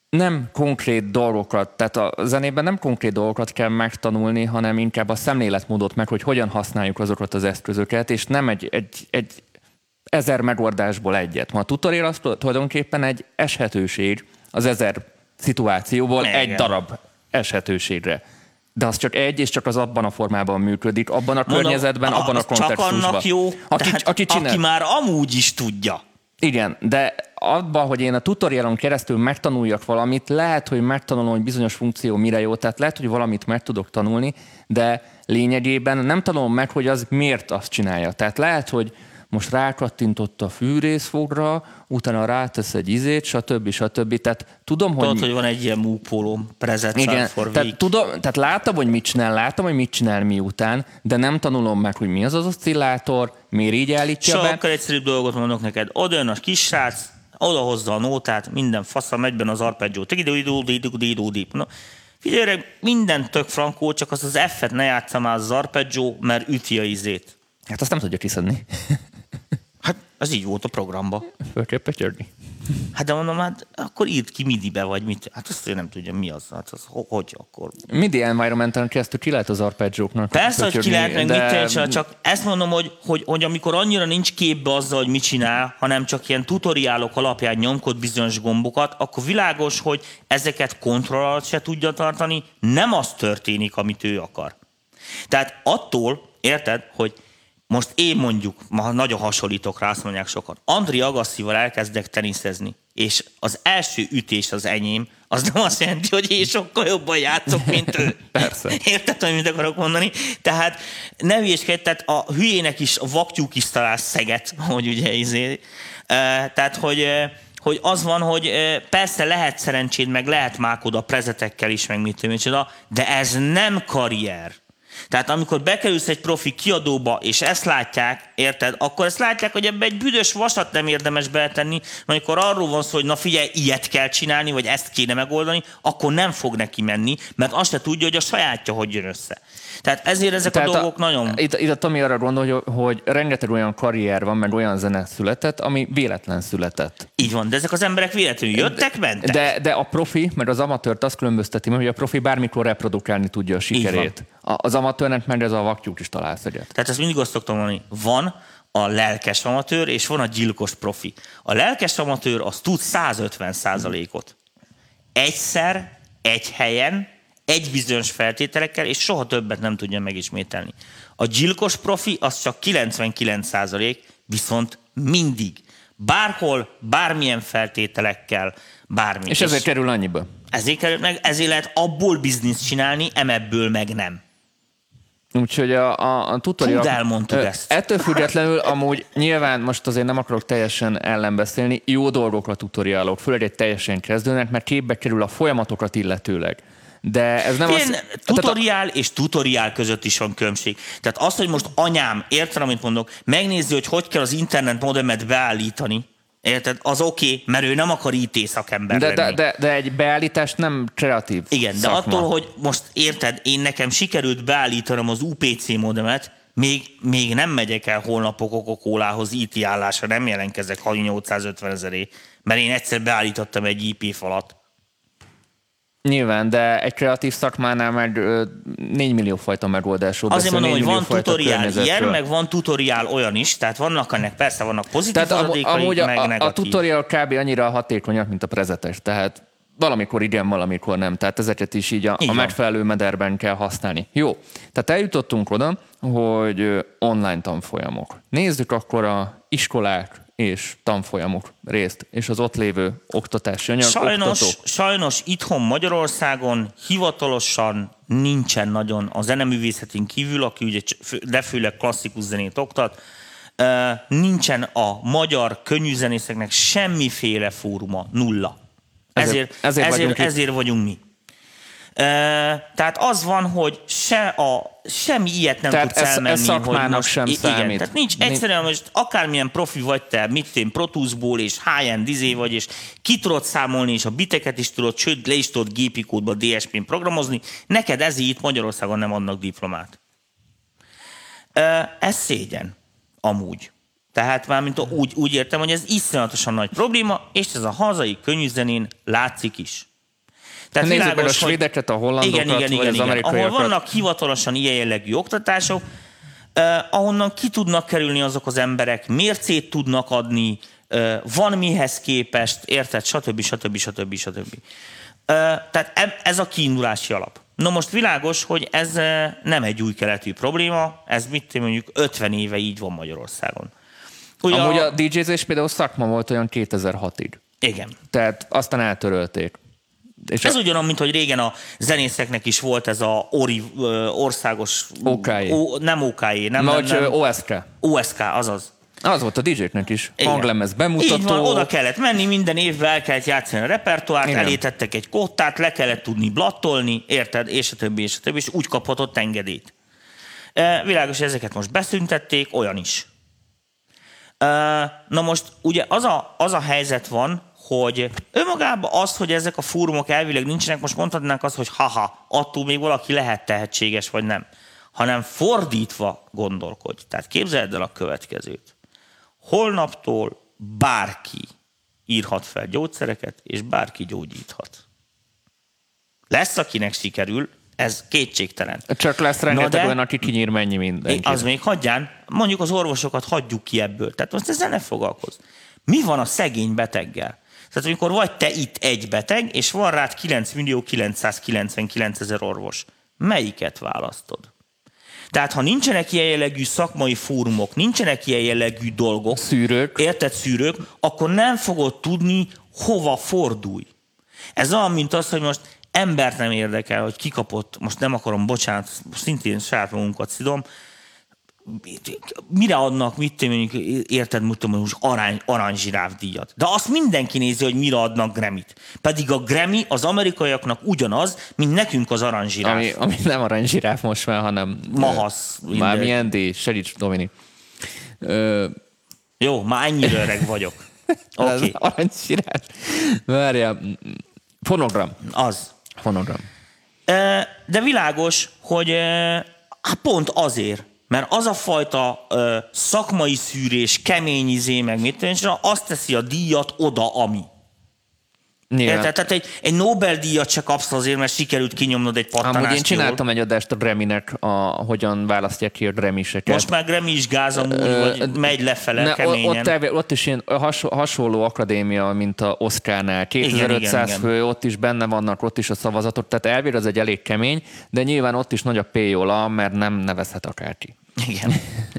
nem konkrét dolgokat, tehát a zenében nem konkrét dolgokat kell megtanulni, hanem inkább a szemléletmódot meg, hogy hogyan használjuk azokat az eszközöket, és nem egy, egy, egy ezer megoldásból egyet. Ma a tutorial az tulajdonképpen egy eshetőség az ezer szituációból Igen. egy darab eshetőségre. De az csak egy, és csak az abban a formában működik, abban a környezetben, abban a az Csak kontextusban. annak jó, aki, tehát aki, csinál, aki már amúgy is tudja. igen, de abban, hogy én a tutorialon keresztül megtanuljak valamit, lehet, hogy megtanulom, hogy bizonyos funkció mire jó, tehát lehet, hogy valamit meg tudok tanulni, de lényegében nem tanulom meg, hogy az miért azt csinálja. Tehát lehet, hogy most rákattintott a fűrészfogra, utána rátesz egy izét, stb. stb. Tehát tudom, hogy... Tudod, hogy van egy ilyen múpólóm, present Igen, for tehát, tudom, tehát látom, hogy mit csinál, látom, hogy mit csinál miután, de nem tanulom meg, hogy mi az az oszcillátor, miért így állítja be. Sokkal egyszerűbb dolgot mondok neked. Oda jön a kis srác, oda hozza a nótát, minden fasza megy benne az arpeggio. No, figyelj, öreg, minden tök frankó, csak az az F-et ne játssza már az arpeggio, mert üti a izét. Hát azt nem tudja kiszedni. Hát ez így volt a programba. Föl kell pötyörni. Hát de mondom, hát akkor írt ki midibe, vagy mit. Hát azt én nem tudja, mi az. Hát az ho- hogy akkor. Midi environmenten keresztül ki lehet az arpeggióknak. Persze, hogy ki lehet meg de- mit csak ezt mondom, hogy, hogy, hogy amikor annyira nincs képbe azzal, hogy mit csinál, hanem csak ilyen tutoriálok alapján nyomkod bizonyos gombokat, akkor világos, hogy ezeket kontroll alatt se tudja tartani, nem az történik, amit ő akar. Tehát attól, érted, hogy most én mondjuk, ma nagyon hasonlítok rá, azt mondják sokan, Andri Agasszival elkezdek teniszezni, és az első ütés az enyém, az nem azt jelenti, hogy én sokkal jobban játszok, mint ő. Persze. Érted, hogy mit akarok mondani? Tehát ne hülyéskedj, tehát a hülyének is, a vaktyúk is talál szeget, hogy ugye izé. Eh, Tehát, hogy, hogy az van, hogy persze lehet szerencséd, meg lehet mákod a prezetekkel is, meg mit tudom, de ez nem karrier. Tehát amikor bekerülsz egy profi kiadóba, és ezt látják, érted, akkor ezt látják, hogy ebbe egy büdös vasat nem érdemes beletenni, mert amikor arról van szó, hogy na figyelj, ilyet kell csinálni, vagy ezt kéne megoldani, akkor nem fog neki menni, mert azt se tudja, hogy a sajátja hogy jön össze. Tehát ezért ezek a dolgok nagyon... Itt, itt a Tomi arra gondol, hogy, hogy rengeteg olyan karrier van, meg olyan zene született, ami véletlen született. Így van, de ezek az emberek véletlenül jöttek, mentek. De, de a profi, mert az amatőrt azt különbözteti, mert hogy a profi bármikor reprodukálni tudja a sikerét. A- Az amatőrnek meg ez a vaktyúk is találsz egyet. Tehát ezt mindig azt szoktam mondani, van a lelkes amatőr, és van a gyilkos profi. A lelkes amatőr az tud 150 százalékot. Egyszer, egy helyen, egy bizonyos feltételekkel, és soha többet nem tudja megismételni. A gyilkos profi az csak 99 százalék, viszont mindig. Bárhol, bármilyen feltételekkel, bármi. És ezért kerül annyiba. ezért, kerül meg, ezért lehet abból bizniszt csinálni, emebből meg nem. Úgyhogy a, a, a tutorial... Tud, elmondtuk ezt. Ettől függetlenül amúgy nyilván most azért nem akarok teljesen ellenbeszélni, jó dolgokra tutoriálok, főleg egy teljesen kezdőnek, mert képbe kerül a folyamatokat illetőleg. De ez nem Én, az... tutoriál és tutoriál között is van különbség. Tehát az, hogy most anyám, érted, amit mondok, megnézi, hogy hogy kell az internet modemet beállítani, érted, az oké, okay, mert ő nem akar IT szakember de, de, lenni. de, de egy beállítás nem kreatív Igen, de szakma. attól, hogy most érted, én nekem sikerült beállítanom az UPC modemet, még, még nem megyek el holnap a Coca-Colához IT állásra, nem jelentkezek havi 850 ezeré, mert én egyszer beállítottam egy IP falat. Nyilván, de egy kreatív szakmánál meg ö, 4 millió fajta megoldásról Azért mondom, hogy 4 millió van tutoriál ilyen, meg van tutoriál olyan is, tehát vannak ennek persze vannak pozitív Tehát am, amúgy a, meg a, a negatív. tutorial kb. annyira hatékonyak, mint a prezetes. Tehát valamikor igen, valamikor nem. Tehát ezeket is így a, Így a megfelelő mederben kell használni. Jó, tehát eljutottunk oda, hogy online tanfolyamok. Nézzük akkor a iskolák és tanfolyamok részt, és az ott lévő oktatási anyag, Sajnos, oktatók. sajnos itthon Magyarországon hivatalosan nincsen nagyon a zeneművészetén kívül, aki ugye de főleg klasszikus zenét oktat, nincsen a magyar könnyűzenészeknek semmiféle fóruma, nulla. Ezért- Ezért, ezért ezért, vagyunk ezért, ezért vagyunk mi. Tehát az van, hogy se a, semmi ilyet nem Tehát tudsz ez- ez elmenni. szakmának hogy most, sem igen, számít. Tehát nincs egyszerűen most akármilyen profi vagy te, mit én Pro Tools-ból és high-end izé vagy, és ki tudod számolni, és a biteket is tudod, sőt, le is tudod gépi kódba DSP-n programozni, neked ezért itt Magyarországon nem adnak diplomát. Ez szégyen, amúgy. Tehát mármint úgy, úgy értem, hogy ez iszonyatosan nagy probléma, és ez a hazai könnyűzenén látszik is. Tehát Nézzük meg a világos, hogy- svédeket, a hollandokat, igen, igen, vagy igen, az igen. Ahol amerikaiakat. vannak hivatalosan ilyen jellegű oktatások, eh, ahonnan ki tudnak kerülni azok az emberek, mércét tudnak adni, eh, van mihez képest, érted, stb. stb. stb. stb. Eh, tehát ez a kiindulási alap. No most világos, hogy ez nem egy új keletű probléma, ez mit mondjuk 50 éve így van Magyarországon. Ugye Amúgy a DJ-zés például szakma volt olyan 2006-ig. Igen. Tehát aztán eltörölték. És Ez a, ugyanaz, mint hogy régen a zenészeknek is volt ez a ORI, országos... OKJ. Ó, nem OKJ, nem, nem, vagy nem. ö, OSK. OSK, azaz. Az volt a DJ-knek is. Igen. Hanglemez bemutató. Így van, oda kellett menni, minden évben el kellett játszani a repertoárt, Igen. elétettek egy kottát, le kellett tudni blattolni, érted, és a többi, és a többi, és úgy kaphatott engedélyt. E, világos, hogy ezeket most beszüntették, olyan is. E, na most ugye az a, az a helyzet van, hogy önmagában az, hogy ezek a fórumok elvileg nincsenek, most mondhatnánk azt, hogy haha, attól még valaki lehet tehetséges, vagy nem. Hanem fordítva gondolkodj. Tehát képzeld el a következőt holnaptól bárki írhat fel gyógyszereket, és bárki gyógyíthat. Lesz, akinek sikerül, ez kétségtelen. Csak lesz rengeteg olyan, aki kinyír mennyi mindenki. Az még hagyján, mondjuk az orvosokat hagyjuk ki ebből. Tehát most ezzel ne foglalkozz. Mi van a szegény beteggel? Tehát amikor vagy te itt egy beteg, és van rád 9 millió 999 ezer orvos, melyiket választod? Tehát ha nincsenek ilyen jellegű szakmai fórumok, nincsenek ilyen jellegű dolgok, Szűrők. érted szűrők, akkor nem fogod tudni, hova fordulj. Ez olyan, mint az, hogy most embert nem érdekel, hogy kikapott, most nem akarom, bocsánat, szintén saját magunkat szidom, mire adnak, mit tudom, mondjuk, érted, tudom, most arány, aranyzsiráf díjat. De azt mindenki nézi, hogy mire adnak Grammy-t. Pedig a Grammy az amerikaiaknak ugyanaz, mint nekünk az aranyzsiráf. Ami, ami nem aranyzsiráf most már, hanem... Mahasz. Már milyen díj? Segíts, Dominik. Ö, Jó, már ennyire öreg vagyok. Oké, okay. aranyzsiráf. Várjál. Fonogram. az. Fonogram. De világos, hogy hát pont azért, mert az a fajta ö, szakmai szűrés, kemény izé, meg mit én, azt teszi a díjat oda, ami. Nyilván. Érted? Tehát egy, egy Nobel-díjat se kapsz azért, mert sikerült kinyomnod egy pattanást. Amúgy én jól. csináltam egy adást a Grammy-nek, a, hogyan választják ki a Grammy-seket. Most már Grammy is gáz amúgy, vagy megy lefele Ne, keményen. ott, elvi- ott is ilyen has, hasonló akadémia, mint a Oscarnál. 2500 igen, igen. fő, ott is benne vannak, ott is a szavazatok, tehát elvére az egy elég kemény, de nyilván ott is nagy a payola, mert nem nevezhet akárki. Igen.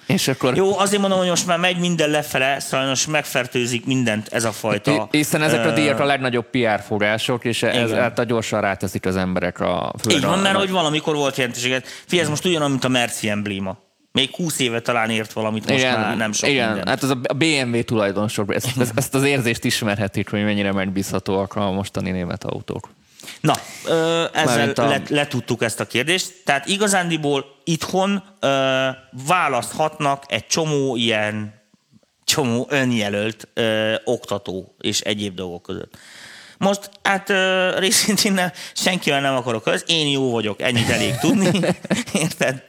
És akkor Jó, azért mondom, hogy most már megy minden lefele, sajnos megfertőzik mindent ez a fajta. hiszen ezek a díjak a legnagyobb PR források, és ez Igen. által gyorsan ráteszik az emberek a. Így van, a- mert hogy valamikor volt jelentőséget. Figyelj, ez most ugyanaz, mint a Merci embléma. Még 20 éve talán ért valamit, most igen, már nem sok igen, mindent. hát az a BMW tulajdonosok, ezt, ezt, ezt az érzést ismerhetik, hogy mennyire megbízhatóak a mostani német autók. Na, ö, ezzel a- le, letudtuk ezt a kérdést. Tehát igazándiból itthon ö, választhatnak egy csomó ilyen csomó önjelölt ö, oktató és egyéb dolgok között. Most, hát ö, részintén nem, senkivel nem akarok az, én jó vagyok, ennyit elég tudni, érted?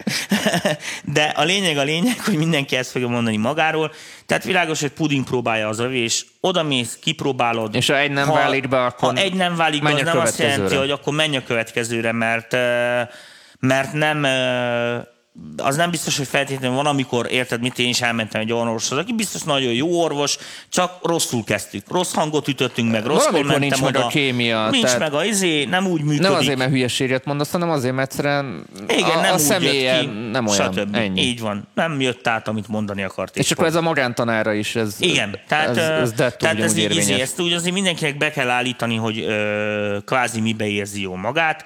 De a lényeg a lényeg, hogy mindenki ezt fogja mondani magáról, tehát világos, hogy puding próbálja az övé, és odamész, kipróbálod. És ha egy nem válik be, akkor Ha egy nem válik be, az nem azt jelenti, hogy akkor menj a következőre, mert, mert nem, az nem biztos, hogy feltétlenül van, amikor érted, mit én is elmentem egy orvoshoz, aki biztos nagyon jó orvos, csak rosszul kezdtük. Rossz hangot ütöttünk meg, rosszul Valamikor mentem nincs meg oda. a kémia, Nincs tehát- meg a izé, nem úgy működik. Nem azért, mert hülyeséget mondasz, hanem azért, mert egyszerűen igen, a, nem a személye ki, nem olyan. stb. Ennyi. Így van. Nem jött át, amit mondani akart. És akkor ez a magántanára is, ez, Igen, tehát, ez, ez, tehát ez így, izé, ezt úgy azért mindenkinek be kell állítani, hogy ö, kvázi mibe érzi jól magát.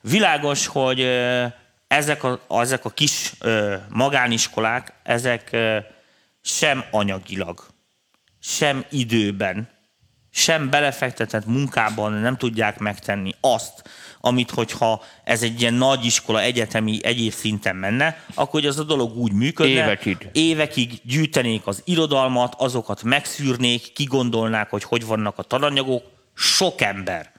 Világos, hogy ö, ezek, a, ezek a kis ö, magániskolák, ezek ö, sem anyagilag, sem időben, sem belefektetett munkában nem tudják megtenni azt, amit hogyha ez egy ilyen nagy iskola, egyetemi, egyéb szinten menne, akkor hogy az a dolog úgy működne. Évekig. Évekig gyűjtenék az irodalmat, azokat megszűrnék, kigondolnák, hogy hogy vannak a tananyagok. Sok ember.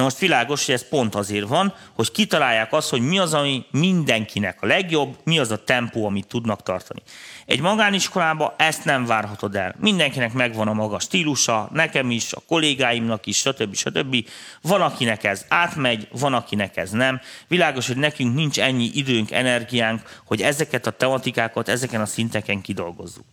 Na most világos, hogy ez pont azért van, hogy kitalálják azt, hogy mi az, ami mindenkinek a legjobb, mi az a tempó, amit tudnak tartani. Egy magániskolába ezt nem várhatod el. Mindenkinek megvan a maga stílusa, nekem is, a kollégáimnak is, stb. stb. Van, akinek ez átmegy, van, akinek ez nem. Világos, hogy nekünk nincs ennyi időnk, energiánk, hogy ezeket a tematikákat ezeken a szinteken kidolgozzuk.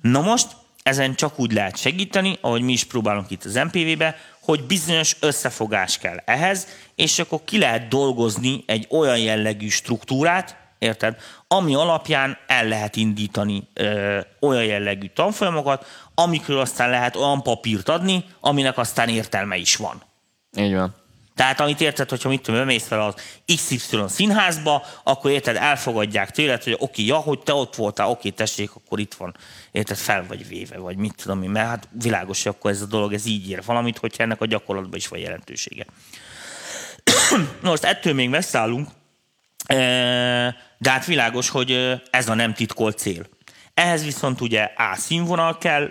Na most ezen csak úgy lehet segíteni, ahogy mi is próbálunk itt az MPV-be, hogy bizonyos összefogás kell ehhez, és akkor ki lehet dolgozni egy olyan jellegű struktúrát, érted, ami alapján el lehet indítani ö, olyan jellegű tanfolyamokat, amikről aztán lehet olyan papírt adni, aminek aztán értelme is van. Így van. Tehát amit érted, hogyha mit tudom, mész fel az XY színházba, akkor érted, elfogadják tőled, hogy oké, ja, hogy te ott voltál, oké, tessék, akkor itt van, érted, fel vagy véve, vagy mit tudom én, mert hát világos, hogy akkor ez a dolog, ez így ér valamit, hogyha ennek a gyakorlatban is van jelentősége. Na most ettől még messzállunk, eh, de hát világos, hogy ez a nem titkolt cél. Ehhez viszont ugye A színvonal kell,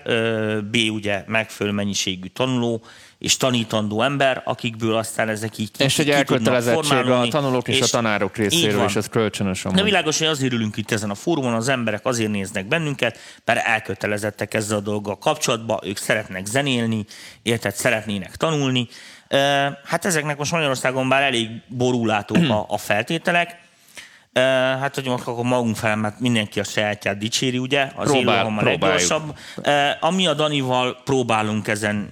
B ugye megfelelő mennyiségű tanuló, és tanítandó ember, akikből aztán ezek így ki, És egy elkötelezettség a tanulók és, és a tanárok részéről, és ez kölcsönös De világos, hogy azért ülünk itt ezen a fórumon, az emberek azért néznek bennünket, mert elkötelezettek ezzel a dolggal kapcsolatban, ők szeretnek zenélni, érted, szeretnének tanulni. Hát ezeknek most Magyarországon bár elég borulátók a, a feltételek, Hát, hogy akkor magunk fel, mert mindenki a sajátját dicséri, ugye? Az Próbál, élőhom a leggyorsabb. Ami a Danival próbálunk ezen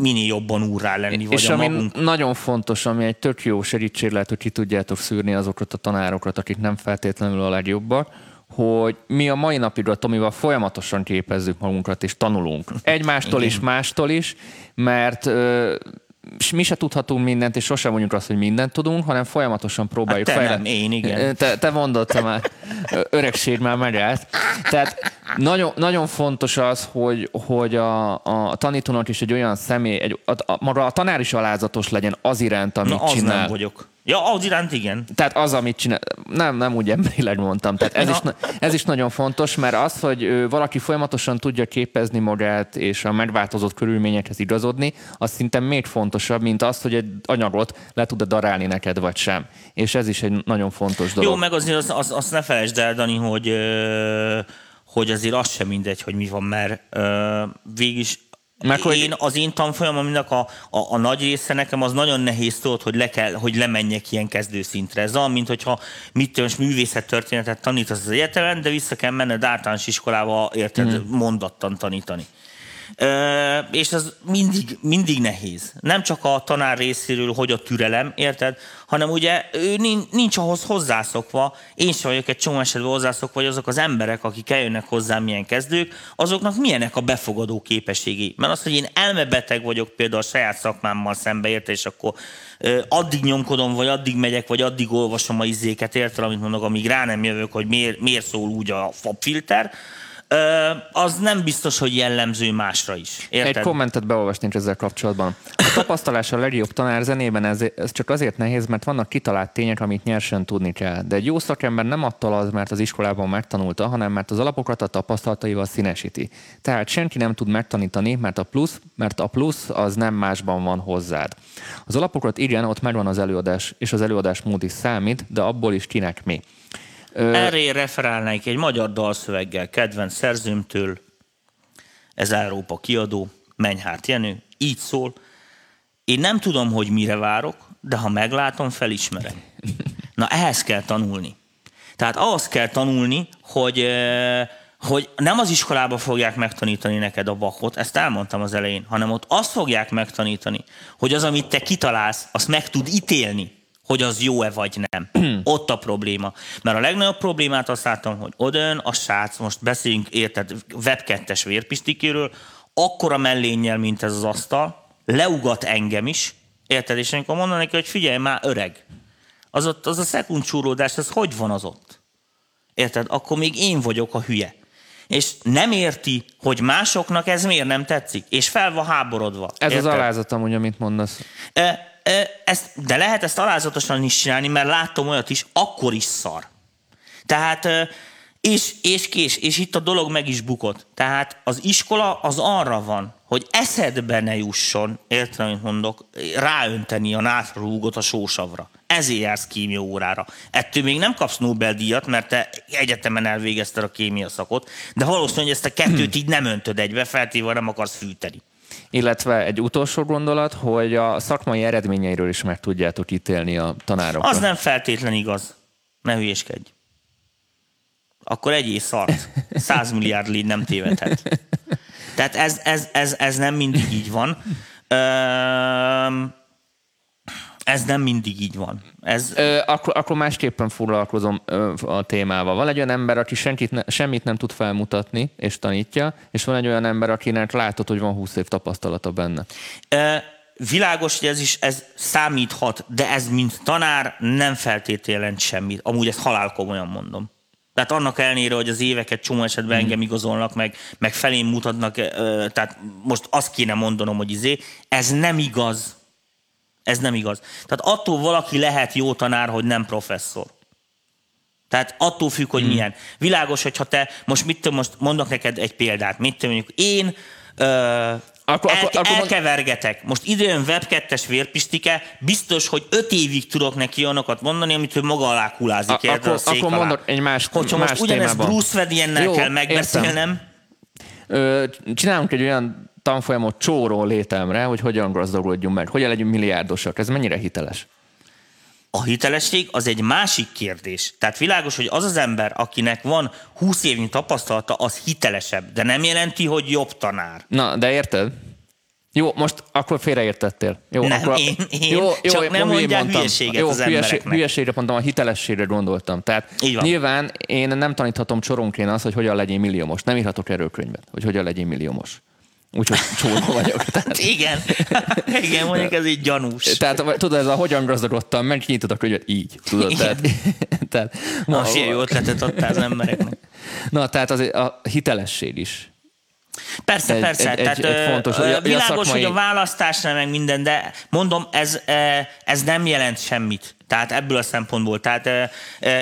minél jobban úrrá lenni, És vagy ami magunk... nagyon fontos, ami egy tök jó segítség lehet, hogy ki tudjátok szűrni azokat a tanárokat, akik nem feltétlenül a legjobbak, hogy mi a mai napig a Tomival folyamatosan képezzük magunkat és tanulunk. Egymástól is, mástól is, mert mi se tudhatunk mindent, és sosem mondjuk azt, hogy mindent tudunk, hanem folyamatosan próbáljuk hát te fejle... nem, én igen. Te, te mondod, már öregség már megállt. Tehát nagyon, nagyon fontos az, hogy, hogy a, a tanítónak is egy olyan személy, egy, a, a, maga a tanár is alázatos legyen az iránt, amit Na, az csinál. nem vagyok. Ja, az iránt igen. Tehát az, amit csinál, nem, nem úgy emberileg mondtam. Tehát ez, is, ez is nagyon fontos, mert az, hogy valaki folyamatosan tudja képezni magát és a megváltozott körülményekhez igazodni, az szinte még fontosabb, mint az, hogy egy anyagot le tud-e darálni neked, vagy sem. És ez is egy nagyon fontos dolog. Jó, meg azért azt az, az ne felejtsd el, Dani, hogy hogy azért az sem mindegy, hogy mi van, mert végig meg, hogy... én, az én tanfolyamomnak a, a, a, nagy része nekem az nagyon nehéz tudod, hogy, le kell, hogy lemenjek ilyen kezdőszintre. Ez olyan, mint hogyha mit tudom, művészettörténetet tanítasz az egyetemen, de vissza kell menned általános iskolába, érted, mm. mondattan tanítani és ez mindig, mindig nehéz. Nem csak a tanár részéről, hogy a türelem, érted? Hanem ugye ő nincs ahhoz hozzászokva, én sem vagyok egy csomó esetben hozzászokva, hogy azok az emberek, akik eljönnek hozzám milyen kezdők, azoknak milyenek a befogadó képességei. Mert az, hogy én elmebeteg vagyok például a saját szakmámmal szembe, érted, és akkor addig nyomkodom, vagy addig megyek, vagy addig olvasom a izéket, érted, amit mondok, amíg rá nem jövök, hogy miért, miért szól úgy a fabfilter, az nem biztos, hogy jellemző másra is. Érted? Egy kommentet beolvasnék ezzel kapcsolatban. A tapasztalás a legjobb tanár zenében ez, ez csak azért nehéz, mert vannak kitalált tények, amit nyersen tudni kell. De egy jó szakember nem attól az, mert az iskolában megtanulta, hanem mert az alapokat a tapasztalataival színesíti. Tehát senki nem tud megtanítani, mert a plusz, mert a plusz az nem másban van hozzád. Az alapokat igen, ott megvan az előadás, és az előadás mód is számít, de abból is kinek mi. Erre referálnék egy magyar dalszöveggel, kedvenc szerzőmtől, ez Európa kiadó, Menyhárt Jenő, így szól, én nem tudom, hogy mire várok, de ha meglátom, felismerem. Na ehhez kell tanulni. Tehát ahhoz kell tanulni, hogy, hogy nem az iskolába fogják megtanítani neked a bakot, ezt elmondtam az elején, hanem ott azt fogják megtanítani, hogy az, amit te kitalálsz, azt meg tud ítélni hogy az jó-e vagy nem. Ott a probléma. Mert a legnagyobb problémát azt látom, hogy odön a srác, most beszéljünk, érted, webkettes vérpistikéről, akkora mellénnyel, mint ez az asztal, leugat engem is, érted? És amikor mondanak neki, hogy figyelj már, öreg, az, ott, az a szekundcsúródás, ez hogy van az ott? Érted? Akkor még én vagyok a hülye. És nem érti, hogy másoknak ez miért nem tetszik, és fel van háborodva. Ez érted? az alázatom, ugye, amit mondasz. E, ezt, de lehet ezt alázatosan is csinálni, mert láttam olyat is, akkor is szar. Tehát, és, és kés, és itt a dolog meg is bukott. Tehát az iskola az arra van, hogy eszedbe ne jusson, értem, amit mondok, ráönteni a nátrarúgot a sósavra. Ezért jársz kémia órára. Ettől még nem kapsz Nobel-díjat, mert te egyetemen elvégezted a kémia szakot, de valószínűleg ezt a kettőt így nem öntöd egybe, feltéve nem akarsz fűteni. Illetve egy utolsó gondolat, hogy a szakmai eredményeiről is meg tudjátok ítélni a tanárokat. Az nem feltétlen igaz. Ne hülyéskedj. Akkor egyész szart. 100 milliárd légy nem tévedhet. Tehát ez, ez, ez, ez nem mindig így van. Ö- ez nem mindig így van. Ez... Ö, akkor, akkor másképpen foglalkozom ö, a témával. Van egy olyan ember, aki senkit ne, semmit nem tud felmutatni, és tanítja, és van egy olyan ember, akinek látod, hogy van 20 év tapasztalata benne. Ö, világos, hogy ez is ez számíthat, de ez mint tanár nem feltétlenül jelent semmit. Amúgy ezt halálkomolyan mondom. Tehát annak ellenére, hogy az éveket csomó esetben mm. engem igazolnak, meg, meg felém mutatnak, tehát most azt kéne mondanom, hogy izé, ez nem igaz ez nem igaz. Tehát attól valaki lehet jó tanár, hogy nem professzor. Tehát attól függ, hogy hmm. milyen. Világos, hogyha te, most mit tudom, most mondok neked egy példát, mit tudom, mondjuk én... Ö, Akkor- El, akkor- akkor elkevergetek. Most időn web 2 vérpistike, biztos, hogy öt évig tudok neki olyanokat mondani, amit ő maga alá kulázik. A- érted, a akkor- szék akkor alá. mondok egy más- Hogyha más most ugyanezt témában. Bruce Vediennel kell értem. megbeszélnem, Ö, csinálunk egy olyan tanfolyamot csóró létemre, hogy hogyan gazdagodjunk meg, hogyan legyünk milliárdosak. Ez mennyire hiteles? A hitelesség az egy másik kérdés. Tehát világos, hogy az az ember, akinek van 20 évnyi tapasztalata, az hitelesebb, de nem jelenti, hogy jobb tanár. Na, de érted? Jó, most akkor félreértettél. Jó, Nem, akkor, én- én csak nem mondjál mondtam. hülyeséget jó, az hülyeség, embereknek. hülyeségre mondtam, a hitelességre gondoltam. Tehát nyilván én nem taníthatom csoronként azt, hogy hogyan legyél milliómos. Nem írhatok erről könyvet, hogy hogyan legyél milliómos. Úgyhogy csóró vagyok. Tehát, Igen, igen, mondjuk ez így gyanús. tehát tudod, ez a hogyan gazdagodtam, meg nyitod a könyvet így. Tudod, Igen. tehát, tehát, Na, jó ötletet adtál az embereknek. na, tehát az a hitelesség is. Persze, Egy- persze. egy- Tehát, egy- egy fontos, ö, hogy a- világos, szakmai- hogy a választásnál meg minden, de mondom, ez, ez nem jelent semmit. Tehát ebből a szempontból. Tehát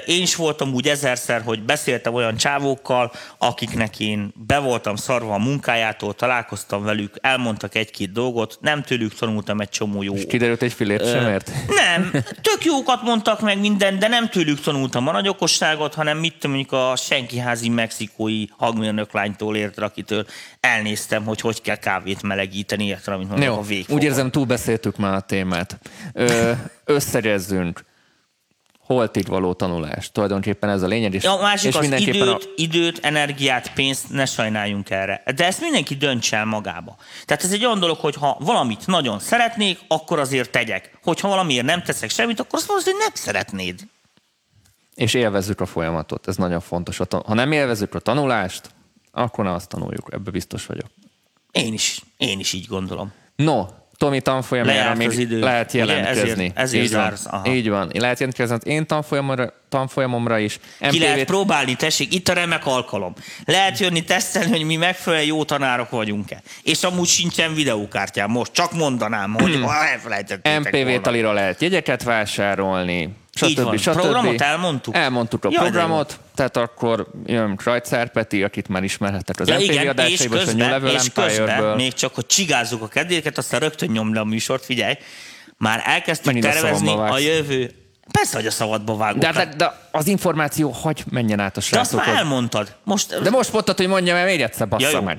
én is voltam úgy ezerszer, hogy beszéltem olyan csávókkal, akiknek én be voltam szarva a munkájától, találkoztam velük, elmondtak egy-két dolgot, nem tőlük tanultam egy csomó jó Kiderült egy filért sem ért? nem, tök jókat mondtak meg minden, de nem tőlük tanultam a nagy okosságot, hanem mit mondjuk a senkiházi mexikói hangmérnök lánytól érted, akitől elnéztem, hogy hogy kell kávét melegíteni, érted, amit mondok Jó, a végfokon. úgy érzem, túlbeszéltük már a témát. Ö, összegezzünk. Holtig való tanulás. Tulajdonképpen ez a lényeg. És, Ja, a másik és az mindenképpen időt, a... időt, energiát, pénzt ne sajnáljunk erre. De ezt mindenki döntse el magába. Tehát ez egy olyan dolog, hogy ha valamit nagyon szeretnék, akkor azért tegyek. Hogyha valamiért nem teszek semmit, akkor azt valószínűleg nem szeretnéd. és élvezzük a folyamatot. Ez nagyon fontos. Ha nem élvezzük a tanulást, akkor ne azt tanuljuk. Ebbe biztos vagyok. Én is, én is így gondolom. No, Tomi tanfolyamára még az idő. lehet Ugye, jelentkezni. ezért- ezért így, van. zársz, aha. így van. Lehet jelentkezni az én tanfolyamomra, tanfolyamomra is. Ki lehet MPV-t próbálni, tessék, itt a remek alkalom. Lehet jönni tesztelni, hogy mi megfelelően jó tanárok vagyunk-e. És amúgy sincsen videókártyám most, csak mondanám, hogy ha elfelejtettétek MPV volna. talira lehet jegyeket vásárolni, stb. Így van. stb. Programot elmondtuk? Elmondtuk a de programot, tehát akkor jön Krajcár Peti, akit már ismerhettek az Ja, MPV igen, és a közben, Level és közben még csak, hogy csigázzuk a kedvéket, aztán rögtön nyomd le a műsort, figyelj. Már elkezdtük a tervezni a vágsz. jövő. Persze, hogy a szabadba vágok. De, De, de, az információ hagy menjen át a de azt srácokhoz. már elmondtad. Most, De most mondtad, hogy mondjam el még egyszer, bassza Ja, meg.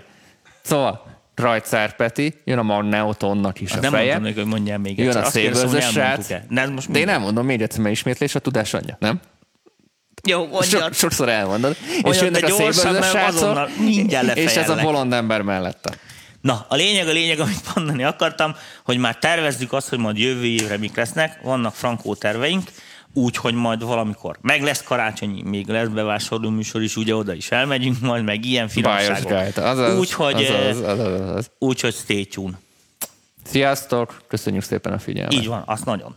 Szóval, Krajcár Peti, jön a Magneotonnak is a nem feje. még, hogy mondjál még Jön egyszer. a Azt hogy szélvözös elmondtuk-e. srác. De én nem mondom még egyszer, mert ismétlés a tudás anyja, nem? Jó, mondjad. So, sokszor elmondod. és Mondjad, jönnek a mert srácok, és ez a bolond ember mellette. Na, a lényeg, a lényeg, amit mondani akartam, hogy már tervezzük azt, hogy majd jövő évre mik lesznek, vannak frankó terveink, úgyhogy majd valamikor meg lesz karácsony, még lesz bevásárló műsor is, ugye oda is elmegyünk majd, meg ilyen finomságok. Úgyhogy, azaz, eh, stay tuned. Sziasztok, köszönjük szépen a figyelmet. Így van, azt nagyon.